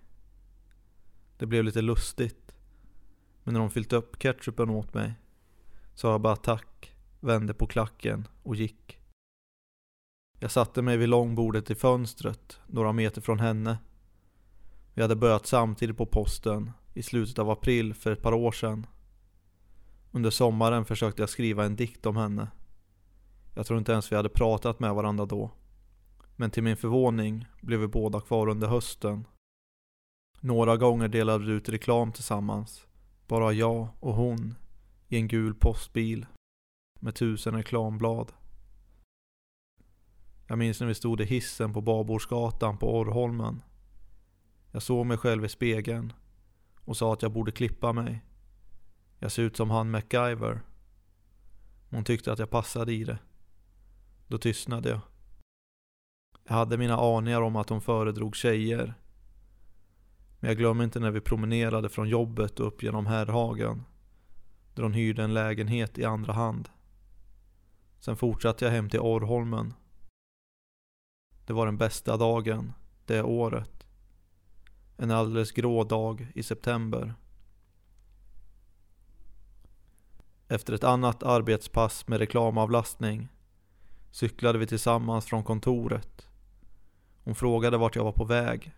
Det blev lite lustigt. Men när hon fyllt upp ketchupen åt mig sa jag bara tack, vände på klacken och gick. Jag satte mig vid långbordet i fönstret, några meter från henne. Vi hade börjat samtidigt på posten i slutet av april för ett par år sedan. Under sommaren försökte jag skriva en dikt om henne. Jag tror inte ens vi hade pratat med varandra då. Men till min förvåning blev vi båda kvar under hösten. Några gånger delade vi ut reklam tillsammans. Bara jag och hon i en gul postbil med tusen reklamblad. Jag minns när vi stod i hissen på Babordsgatan på Orrholmen. Jag såg mig själv i spegeln och sa att jag borde klippa mig. Jag ser ut som han MacGyver. Hon tyckte att jag passade i det. Då tystnade jag. Jag hade mina aningar om att hon föredrog tjejer. Men jag glömmer inte när vi promenerade från jobbet och upp genom Herrhagen. Där hon hyrde en lägenhet i andra hand. Sen fortsatte jag hem till Orrholmen. Det var den bästa dagen det året. En alldeles grå dag i september. Efter ett annat arbetspass med reklamavlastning cyklade vi tillsammans från kontoret. Hon frågade vart jag var på väg.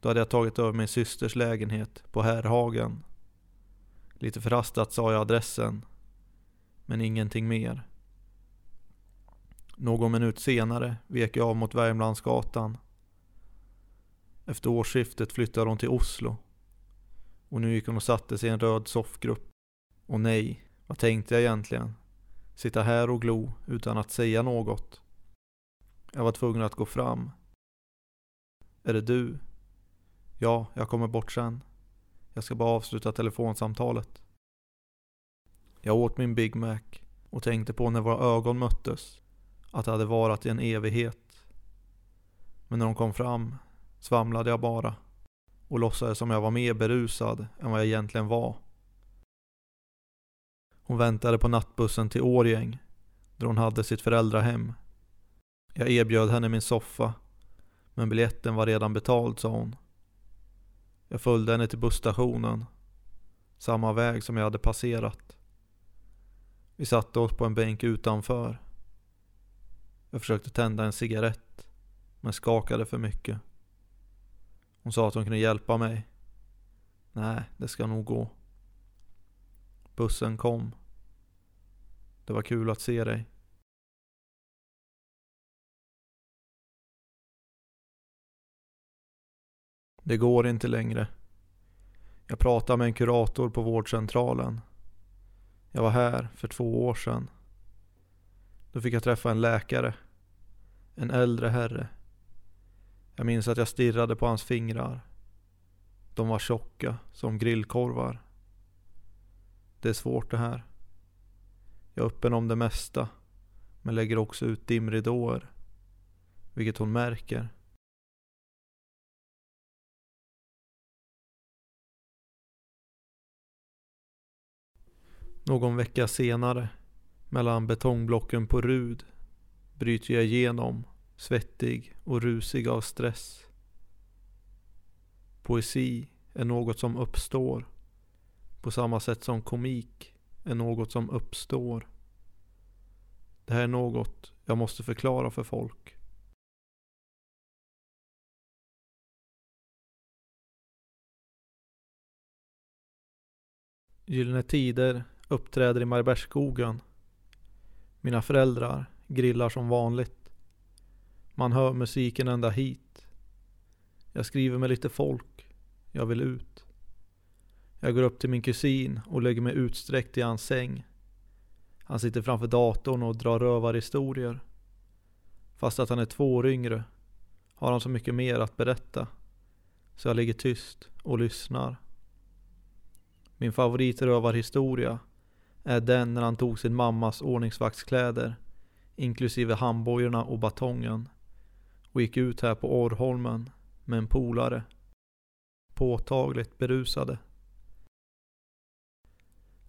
Då hade jag tagit över min systers lägenhet på Herrhagen. Lite förhastat sa jag adressen. Men ingenting mer. Någon minut senare vek jag av mot Värmlandsgatan. Efter årsskiftet flyttade hon till Oslo. Och nu gick hon och satte sig i en röd soffgrupp. Och nej, vad tänkte jag egentligen? Sitta här och glo utan att säga något. Jag var tvungen att gå fram. Är det du? Ja, jag kommer bort sen. Jag ska bara avsluta telefonsamtalet. Jag åt min Big Mac och tänkte på när våra ögon möttes att det hade varit i en evighet. Men när de kom fram svamlade jag bara och låtsades som jag var mer berusad än vad jag egentligen var. Hon väntade på nattbussen till Årgäng, där hon hade sitt föräldrahem. Jag erbjöd henne min soffa, men biljetten var redan betald, sa hon. Jag följde henne till busstationen, samma väg som jag hade passerat. Vi satte oss på en bänk utanför. Jag försökte tända en cigarett, men skakade för mycket. Hon sa att hon kunde hjälpa mig. Nej, det ska nog gå. Bussen kom. Det var kul att se dig. Det går inte längre. Jag pratar med en kurator på vårdcentralen. Jag var här för två år sedan. Då fick jag träffa en läkare. En äldre herre. Jag minns att jag stirrade på hans fingrar. De var tjocka som grillkorvar. Det är svårt det här. Jag är öppen om det mesta. Men lägger också ut dimridåer. Vilket hon märker. Någon vecka senare, mellan betongblocken på Rud, bryter jag igenom, svettig och rusig av stress. Poesi är något som uppstår på samma sätt som komik är något som uppstår. Det här är något jag måste förklara för folk. Gyllene Tider uppträder i Marbergsskogen. Mina föräldrar grillar som vanligt. Man hör musiken ända hit. Jag skriver med lite folk. Jag vill ut. Jag går upp till min kusin och lägger mig utsträckt i hans säng. Han sitter framför datorn och drar rövarhistorier. Fast att han är två år yngre har han så mycket mer att berätta. Så jag ligger tyst och lyssnar. Min favoritrövarhistoria är den när han tog sin mammas ordningsvaktskläder inklusive handbojorna och batongen och gick ut här på Orrholmen med en polare. Påtagligt berusade.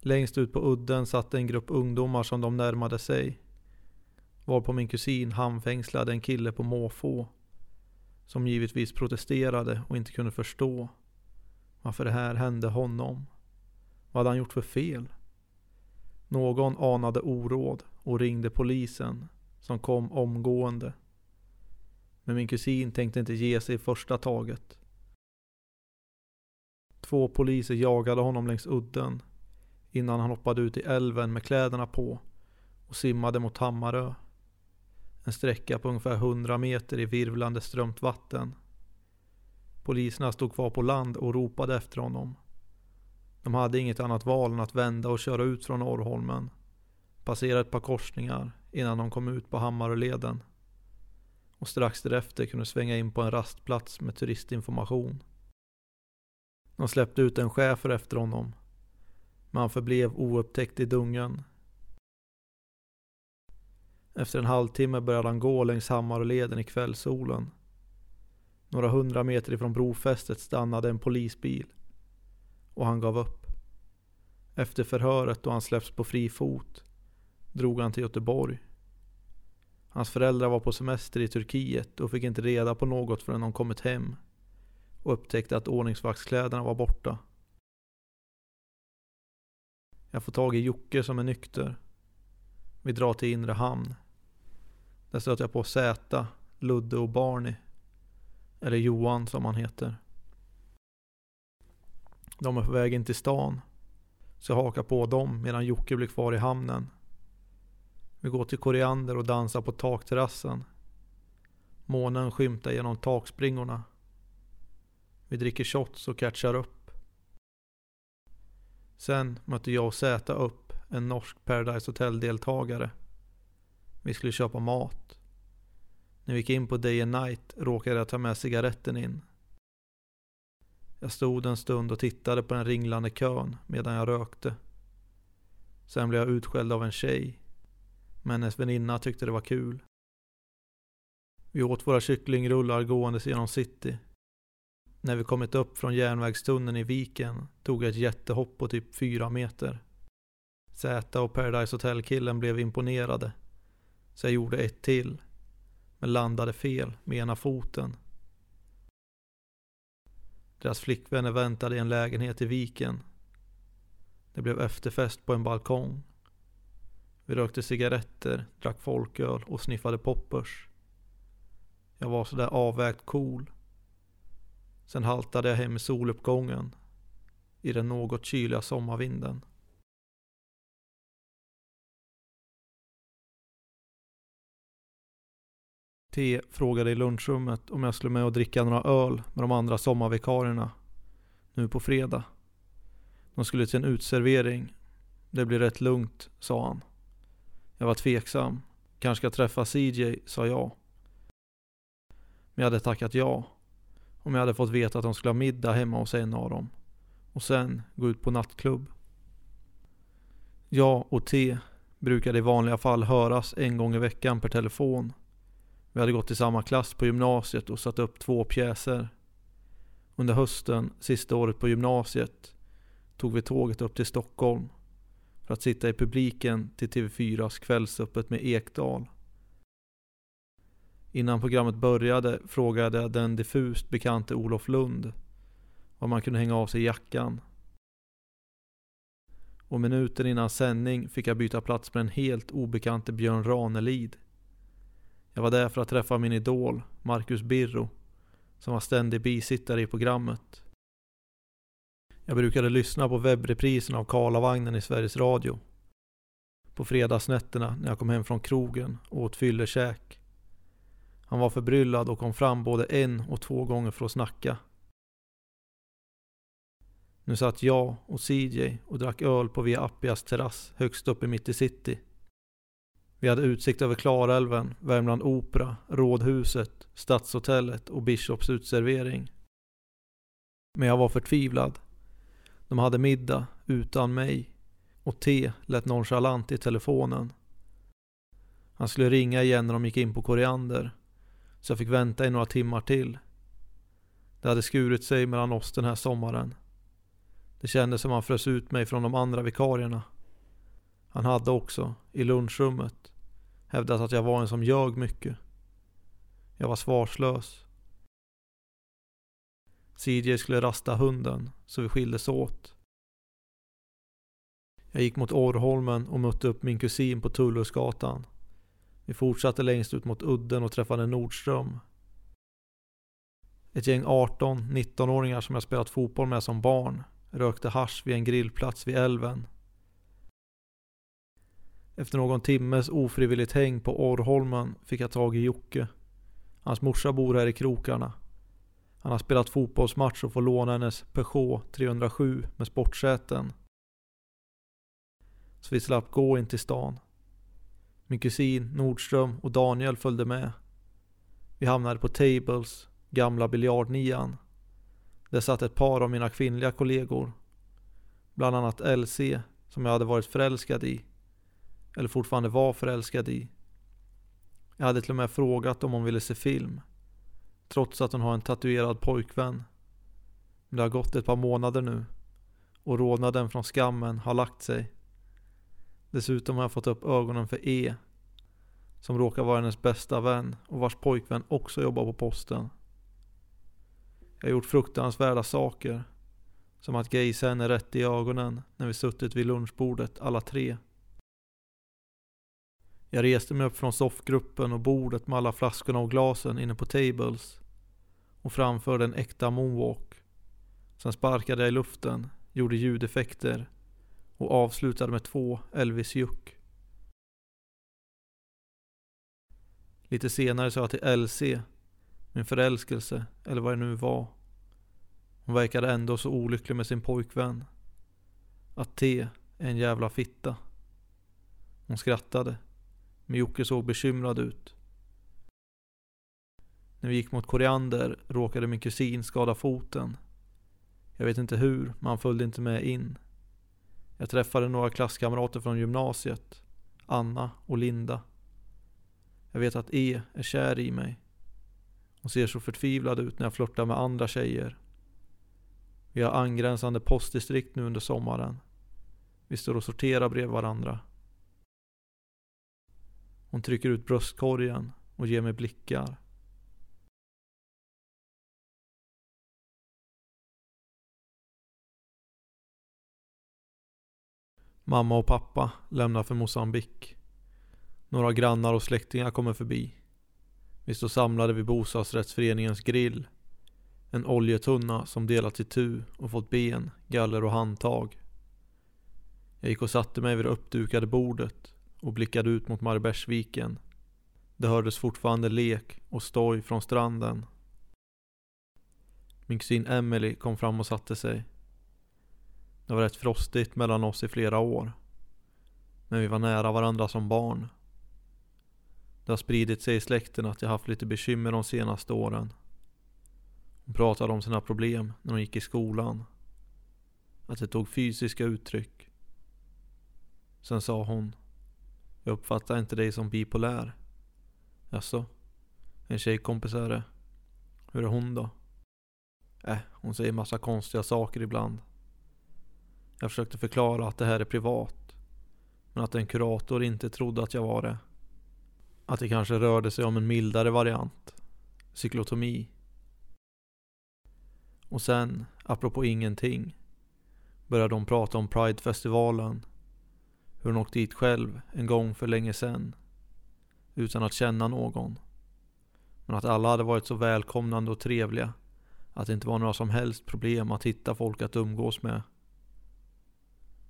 Längst ut på udden satt en grupp ungdomar som de närmade sig. Varpå min kusin handfängslade en kille på måfå. Som givetvis protesterade och inte kunde förstå varför det här hände honom. Vad hade han gjort för fel? Någon anade oråd och ringde polisen som kom omgående. Men min kusin tänkte inte ge sig i första taget. Två poliser jagade honom längs udden innan han hoppade ut i älven med kläderna på och simmade mot Hammarö. En sträcka på ungefär 100 meter i virvlande strömt vatten. Poliserna stod kvar på land och ropade efter honom. De hade inget annat val än att vända och köra ut från Orrholmen. Passera ett par korsningar innan de kom ut på Hammaröleden. Och strax därefter kunde svänga in på en rastplats med turistinformation. De släppte ut en schäfer efter honom. Men han förblev oupptäckt i dungen. Efter en halvtimme började han gå längs Hammaröleden i kvällssolen. Några hundra meter ifrån brofästet stannade en polisbil. Och han gav upp. Efter förhöret då han släppts på fri fot drog han till Göteborg. Hans föräldrar var på semester i Turkiet och fick inte reda på något förrän de kommit hem och upptäckte att ordningsvaktskläderna var borta. Jag får tag i Jocke som är nykter. Vi drar till inre hamn. Där stöter jag på Zäta, Ludde och Barney. Eller Johan som han heter. De är på väg in till stan. Så jag hakar på dem medan Jocke blir kvar i hamnen. Vi går till Koriander och dansar på takterrassen. Månen skymtar genom takspringorna. Vi dricker shots och catchar upp. Sen mötte jag och Zäta upp en norsk Paradise Hotel-deltagare. Vi skulle köpa mat. När vi gick in på Day and Night råkade jag ta med cigaretten in. Jag stod en stund och tittade på den ringlande kön medan jag rökte. Sen blev jag utskälld av en tjej. Men hennes väninna tyckte det var kul. Vi åt våra kycklingrullar gåendes genom city. När vi kommit upp från järnvägstunneln i viken tog jag ett jättehopp på typ fyra meter. Zäta och Paradise Hotel-killen blev imponerade. Så jag gjorde ett till. Men landade fel med ena foten. Deras flickvänner väntade i en lägenhet i viken. Det blev efterfest på en balkong. Vi rökte cigaretter, drack folköl och sniffade poppers. Jag var sådär avvägt cool. Sen haltade jag hem i soluppgången. I den något kyliga sommarvinden. T frågade i lunchrummet om jag skulle med och dricka några öl med de andra sommarvikarierna. Nu på fredag. De skulle till en utservering. Det blir rätt lugnt, sa han. Jag var tveksam. Kanske ska träffa CJ, sa jag. Men jag hade tackat ja. Om jag hade fått veta att de skulle ha middag hemma hos en av dem. Och sen gå ut på nattklubb. Jag och T brukade i vanliga fall höras en gång i veckan per telefon. Vi hade gått i samma klass på gymnasiet och satt upp två pjäser. Under hösten, sista året på gymnasiet, tog vi tåget upp till Stockholm för att sitta i publiken till TV4s Kvällsöppet med Ekdal. Innan programmet började frågade jag den diffust bekante Olof Lund var man kunde hänga av sig jackan. Och minuten innan sändning fick jag byta plats med den helt obekante Björn Ranelid. Jag var där för att träffa min idol, Marcus Birro, som var ständig bisittare i programmet. Jag brukade lyssna på webbreprisen av Karlavagnen i Sveriges Radio. På fredagsnätterna när jag kom hem från krogen och åt fyllekäk. Han var förbryllad och kom fram både en och två gånger för att snacka. Nu satt jag och CJ och drack öl på Via Appias terrass högst upp i mitt i city. Vi hade utsikt över Klarälven, Värmland Opera, Rådhuset, Stadshotellet och Bishops utservering. Men jag var förtvivlad. De hade middag utan mig och T lät nonchalant i telefonen. Han skulle ringa igen när de gick in på Koriander. Så jag fick vänta i några timmar till. Det hade skurit sig mellan oss den här sommaren. Det kändes som han frös ut mig från de andra vikarierna. Han hade också, i lunchrummet, hävdat att jag var en som ljög mycket. Jag var svarslös. CJ skulle rasta hunden, så vi skildes åt. Jag gick mot Orrholmen och mötte upp min kusin på Tullhusgatan. Vi fortsatte längst ut mot udden och träffade Nordström. Ett gäng 18-19-åringar som jag spelat fotboll med som barn rökte hash vid en grillplats vid älven. Efter någon timmes ofrivilligt häng på Orrholmen fick jag tag i Jocke. Hans morsa bor här i krokarna. Han har spelat fotbollsmatch och får låna hennes Peugeot 307 med sportsäten. Så vi slapp gå in till stan. Min kusin Nordström och Daniel följde med. Vi hamnade på Tables, gamla biljardnian. Där satt ett par av mina kvinnliga kollegor. Bland annat LC, som jag hade varit förälskad i. Eller fortfarande var förälskad i. Jag hade till och med frågat om hon ville se film. Trots att hon har en tatuerad pojkvän. Men det har gått ett par månader nu. Och rodnaden från skammen har lagt sig. Dessutom har jag fått upp ögonen för E. Som råkar vara hennes bästa vän och vars pojkvän också jobbar på posten. Jag har gjort fruktansvärda saker. Som att gejsa henne rätt i ögonen när vi suttit vid lunchbordet alla tre. Jag reste mig upp från soffgruppen och bordet med alla flaskorna och glasen inne på tables. Och framförde en äkta moonwalk. Sen sparkade jag i luften, gjorde ljudeffekter och avslutade med två Elvis-juck. Lite senare sa jag till LC, min förälskelse, eller vad det nu var. Hon verkade ändå så olycklig med sin pojkvän. Att T är en jävla fitta. Hon skrattade, men Jocke såg bekymrad ut. När vi gick mot Koriander råkade min kusin skada foten. Jag vet inte hur, men han följde inte med in. Jag träffade några klasskamrater från gymnasiet. Anna och Linda. Jag vet att E är kär i mig. Hon ser så förtvivlad ut när jag flörtar med andra tjejer. Vi har angränsande postdistrikt nu under sommaren. Vi står och sorterar bredvid varandra. Hon trycker ut bröstkorgen och ger mig blickar. Mamma och pappa lämnar för Mosambik. Några grannar och släktingar kommer förbi. Vi står samlade vid bostadsrättsföreningens grill. En oljetunna som delats i tu och fått ben, galler och handtag. Jag gick och satte mig vid det uppdukade bordet och blickade ut mot Marbergsviken. Det hördes fortfarande lek och stoj från stranden. Min kusin Emily kom fram och satte sig. Det var rätt frostigt mellan oss i flera år. Men vi var nära varandra som barn. Det har spridit sig i släkten att jag haft lite bekymmer de senaste åren. Hon pratade om sina problem när hon gick i skolan. Att det tog fysiska uttryck. Sen sa hon. Jag uppfattar inte dig som bipolär. Jaså? En tjejkompis är det. Hur är hon då? Äh, hon säger massa konstiga saker ibland. Jag försökte förklara att det här är privat. Men att en kurator inte trodde att jag var det. Att det kanske rörde sig om en mildare variant. Cyklotomi. Och sen, apropå ingenting, började de prata om Pridefestivalen. Hur hon åkt dit själv en gång för länge sedan. Utan att känna någon. Men att alla hade varit så välkomnande och trevliga. Att det inte var några som helst problem att hitta folk att umgås med.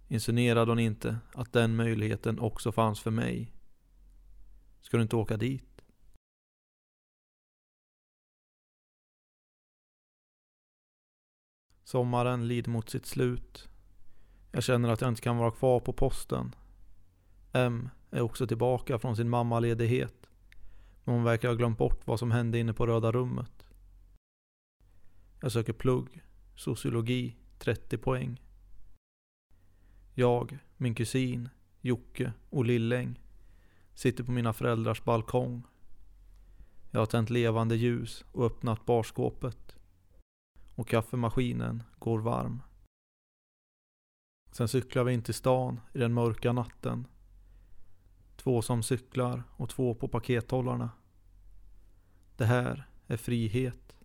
Insinuerade hon inte att den möjligheten också fanns för mig? Ska du inte åka dit? Sommaren lider mot sitt slut. Jag känner att jag inte kan vara kvar på posten. M är också tillbaka från sin mammaledighet. Men hon verkar ha glömt bort vad som hände inne på Röda rummet. Jag söker plugg, sociologi, 30 poäng. Jag, min kusin, Jocke och Lilläng sitter på mina föräldrars balkong. Jag har tänt levande ljus och öppnat barskåpet. Och kaffemaskinen går varm. Sen cyklar vi in till stan i den mörka natten. Två som cyklar och två på pakethållarna. Det här är frihet.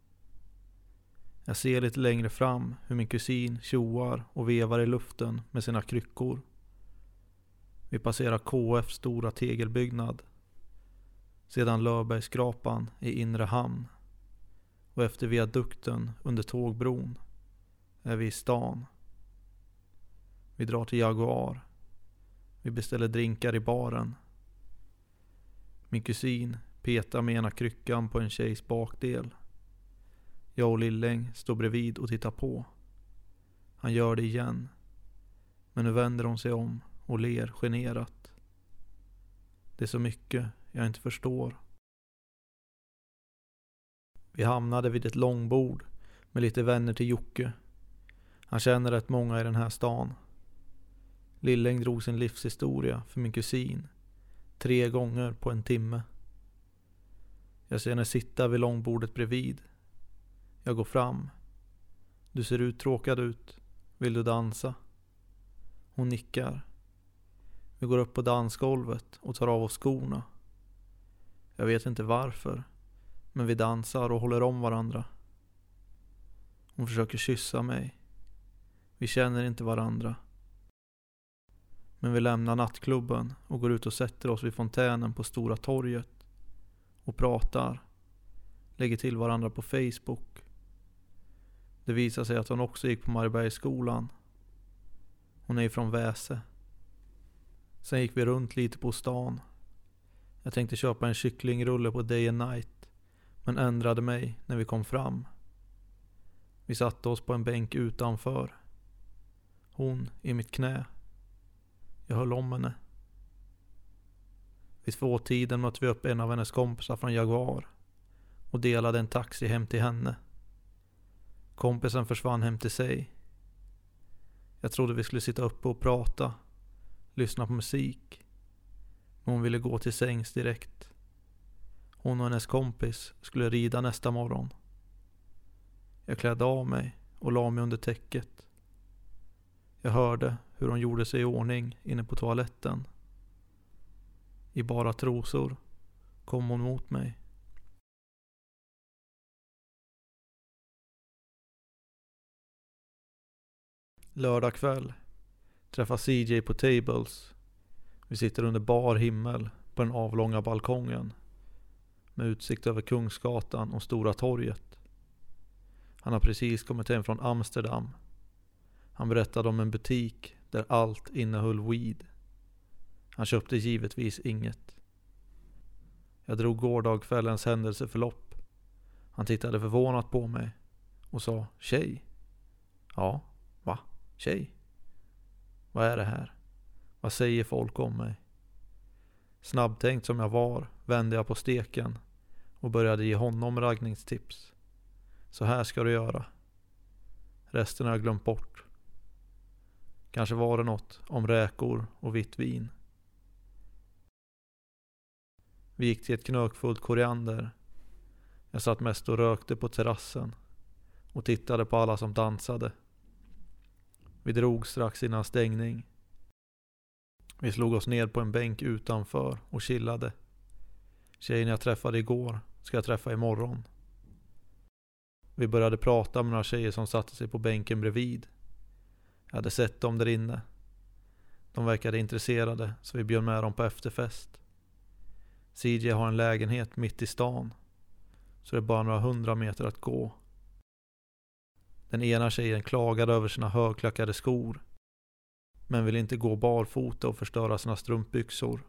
Jag ser lite längre fram hur min kusin tjoar och vevar i luften med sina kryckor. Vi passerar KFs stora tegelbyggnad. Sedan Löfbergsskrapan i inre hamn. Och efter viadukten under tågbron är vi i stan. Vi drar till Jaguar. Vi beställer drinkar i baren. Min kusin petar med ena kryckan på en tjejs bakdel. Jag och Lilläng står bredvid och tittar på. Han gör det igen. Men nu vänder hon sig om och ler generat. Det är så mycket jag inte förstår. Vi hamnade vid ett långbord med lite vänner till Jocke. Han känner rätt många i den här stan. Lilläng drog sin livshistoria för min kusin tre gånger på en timme. Jag ser henne sitta vid långbordet bredvid. Jag går fram. Du ser uttråkad ut. Vill du dansa? Hon nickar. Vi går upp på dansgolvet och tar av oss skorna. Jag vet inte varför. Men vi dansar och håller om varandra. Hon försöker kyssa mig. Vi känner inte varandra. Men vi lämnar nattklubben och går ut och sätter oss vid fontänen på Stora torget. Och pratar. Lägger till varandra på Facebook. Det visar sig att hon också gick på Mariebergsskolan. Hon är från Väse. Sen gick vi runt lite på stan. Jag tänkte köpa en kycklingrulle på Day and Night. Men ändrade mig när vi kom fram. Vi satte oss på en bänk utanför. Hon i mitt knä. Jag höll om henne. Vid tvåtiden mötte vi upp en av hennes kompisar från Jaguar. Och delade en taxi hem till henne. Kompisen försvann hem till sig. Jag trodde vi skulle sitta uppe och prata. Lyssna på musik. Men hon ville gå till sängs direkt. Hon och hennes kompis skulle rida nästa morgon. Jag klädde av mig och la mig under täcket. Jag hörde hur hon gjorde sig i ordning inne på toaletten. I bara trosor kom hon mot mig. Lördag kväll. Träffar CJ på Tables. Vi sitter under bar himmel på den avlånga balkongen. Med utsikt över Kungsgatan och Stora torget. Han har precis kommit hem från Amsterdam. Han berättade om en butik där allt innehöll weed. Han köpte givetvis inget. Jag drog gårdagskvällens händelseförlopp. Han tittade förvånat på mig och sa Tjej? Ja, va? Tjej? Vad är det här? Vad säger folk om mig? Snabbtänkt som jag var vände jag på steken och började ge honom raggningstips. Så här ska du göra. Resten har jag glömt bort. Kanske var det något om räkor och vitt vin. Vi gick till ett knökfullt koriander. Jag satt mest och rökte på terrassen och tittade på alla som dansade. Vi drog strax innan stängning. Vi slog oss ner på en bänk utanför och chillade. Tjejen jag träffade igår ska jag träffa imorgon. Vi började prata med några tjejer som satte sig på bänken bredvid. Jag hade sett dem där inne. De verkade intresserade så vi bjöd med dem på efterfest. CJ har en lägenhet mitt i stan. Så det är bara några hundra meter att gå. Den ena tjejen klagade över sina högklackade skor. Men ville inte gå barfota och förstöra sina strumpbyxor.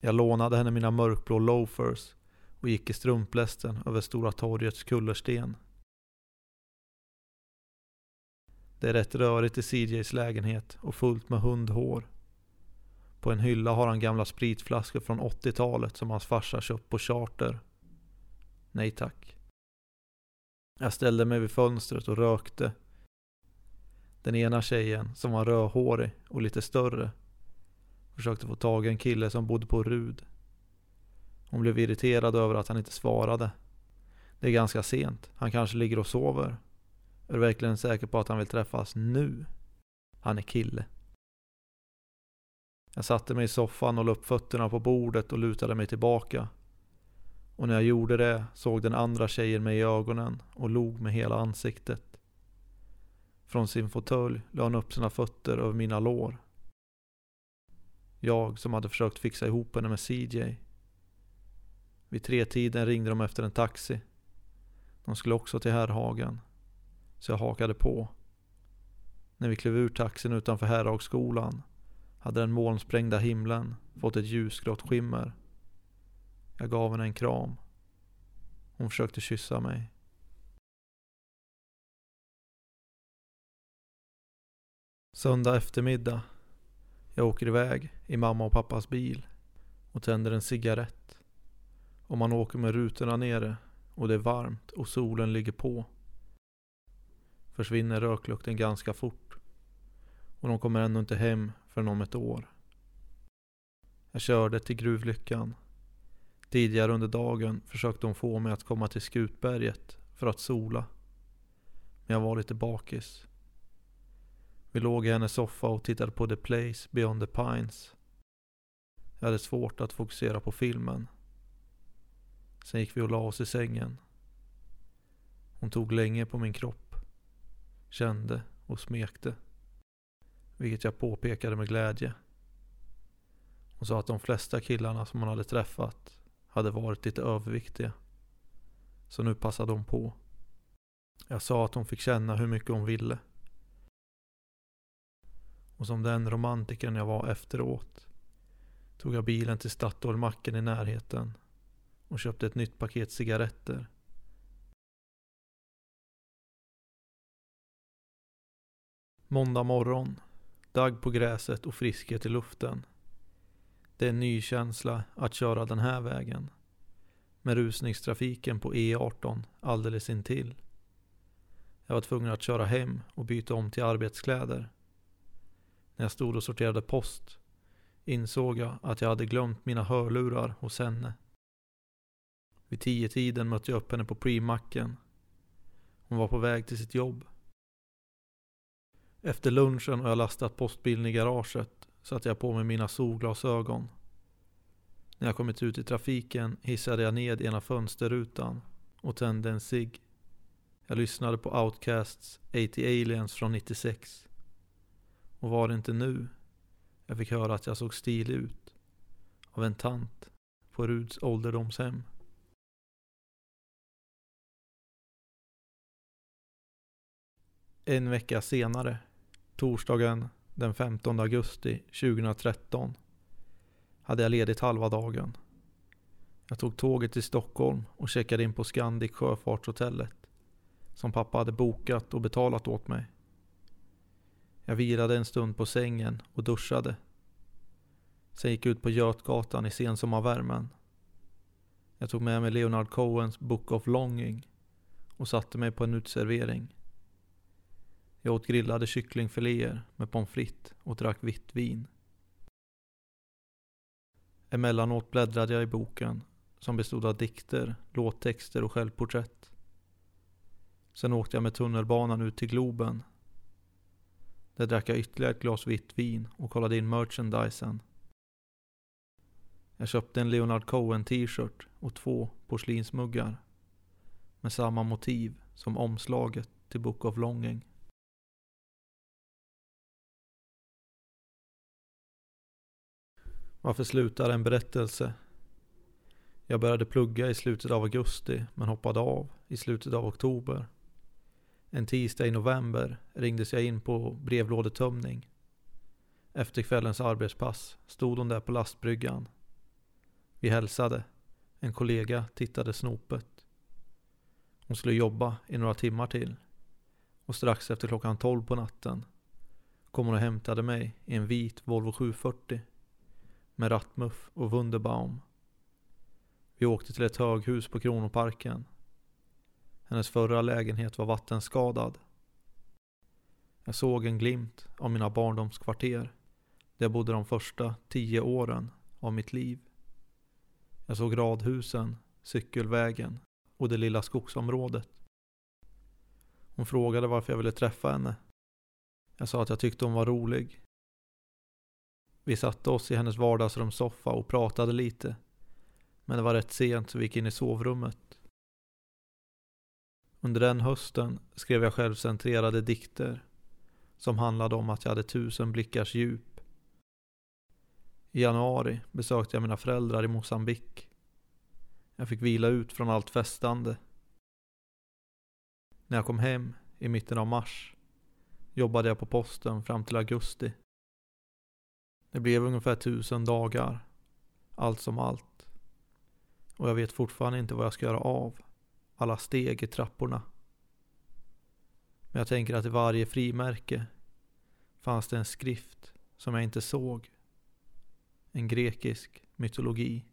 Jag lånade henne mina mörkblå loafers och gick i strumplästen över Stora torgets kullersten. Det är rätt rörigt i CJs lägenhet och fullt med hundhår. På en hylla har han gamla spritflaskor från 80-talet som hans farsa köpt på charter. Nej tack. Jag ställde mig vid fönstret och rökte. Den ena tjejen, som var rödhårig och lite större, försökte få tag i en kille som bodde på Rud. Hon blev irriterad över att han inte svarade. Det är ganska sent. Han kanske ligger och sover. Är du verkligen säker på att han vill träffas nu? Han är kille. Jag satte mig i soffan och la upp fötterna på bordet och lutade mig tillbaka. Och när jag gjorde det såg den andra tjejen mig i ögonen och log med hela ansiktet. Från sin fåtölj la hon upp sina fötter över mina lår. Jag som hade försökt fixa ihop henne med CJ. Vid tretiden ringde de efter en taxi. De skulle också till Herrhagen. Så jag hakade på. När vi klev ur taxin utanför Herrhagsskolan hade den molnsprängda himlen fått ett ljusgrått skimmer. Jag gav henne en kram. Hon försökte kyssa mig. Söndag eftermiddag. Jag åker iväg i mamma och pappas bil och tänder en cigarett. Och man åker med rutorna nere och det är varmt och solen ligger på försvinner röklukten ganska fort. Och de kommer ändå inte hem förrän om ett år. Jag körde till gruvlyckan. Tidigare under dagen försökte hon få mig att komma till Skutberget för att sola. Men jag var lite bakis. Vi låg i hennes soffa och tittade på The Place Beyond the Pines. Jag hade svårt att fokusera på filmen. Sen gick vi och la oss i sängen. Hon tog länge på min kropp. Kände och smekte. Vilket jag påpekade med glädje. Hon sa att de flesta killarna som hon hade träffat hade varit lite överviktiga. Så nu passade hon på. Jag sa att hon fick känna hur mycket hon ville. Och som den romantikern jag var efteråt tog jag bilen till Statoilmacken i närheten och köpte ett nytt paket cigaretter. Måndag morgon. Dagg på gräset och friskhet i luften. Det är en ny känsla att köra den här vägen. Med rusningstrafiken på E18 alldeles intill. Jag var tvungen att köra hem och byta om till arbetskläder. När jag stod och sorterade post insåg jag att jag hade glömt mina hörlurar hos henne. Vid tio tiden mötte jag upp henne på premacken. Hon var på väg till sitt jobb. Efter lunchen har jag lastat postbilen i garaget satte jag på mig mina solglasögon. När jag kommit ut i trafiken hissade jag ned ena fönsterrutan och tände en cigg. Jag lyssnade på Outcasts 80 Aliens från 96. Och var det inte nu jag fick höra att jag såg stilig ut av en tant på Ruds ålderdomshem. En vecka senare, torsdagen den 15 augusti 2013, hade jag ledigt halva dagen. Jag tog tåget till Stockholm och checkade in på Scandic Sjöfartshotellet som pappa hade bokat och betalat åt mig. Jag vilade en stund på sängen och duschade. Sen gick jag ut på Götgatan i sensommarvärmen. Jag tog med mig Leonard Cohens Book of Longing och satte mig på en utservering. Jag åt grillade kycklingfiléer med pommes frites och drack vitt vin. Emellanåt bläddrade jag i boken som bestod av dikter, låttexter och självporträtt. Sen åkte jag med tunnelbanan ut till Globen. Där drack jag ytterligare ett glas vitt vin och kollade in merchandisen. Jag köpte en Leonard Cohen t-shirt och två porslinsmuggar. Med samma motiv som omslaget till Book of Longing. Varför slutar en berättelse? Jag började plugga i slutet av augusti men hoppade av i slutet av oktober. En tisdag i november ringdes jag in på brevlådetömning. Efter kvällens arbetspass stod hon där på lastbryggan. Vi hälsade. En kollega tittade snopet. Hon skulle jobba i några timmar till. Och strax efter klockan tolv på natten kom hon och hämtade mig i en vit Volvo 740 med rattmuff och Wunderbaum. Vi åkte till ett höghus på Kronoparken. Hennes förra lägenhet var vattenskadad. Jag såg en glimt av mina barndomskvarter där jag bodde de första tio åren av mitt liv. Jag såg radhusen, cykelvägen och det lilla skogsområdet. Hon frågade varför jag ville träffa henne. Jag sa att jag tyckte hon var rolig. Vi satte oss i hennes vardagsrumssoffa och pratade lite. Men det var rätt sent så vi gick in i sovrummet. Under den hösten skrev jag självcentrerade dikter som handlade om att jag hade tusen blickars djup. I januari besökte jag mina föräldrar i Mosambik. Jag fick vila ut från allt festande. När jag kom hem i mitten av mars jobbade jag på posten fram till augusti. Det blev ungefär tusen dagar, allt som allt. Och jag vet fortfarande inte vad jag ska göra av alla steg i trapporna. Men jag tänker att i varje frimärke fanns det en skrift som jag inte såg. En grekisk mytologi.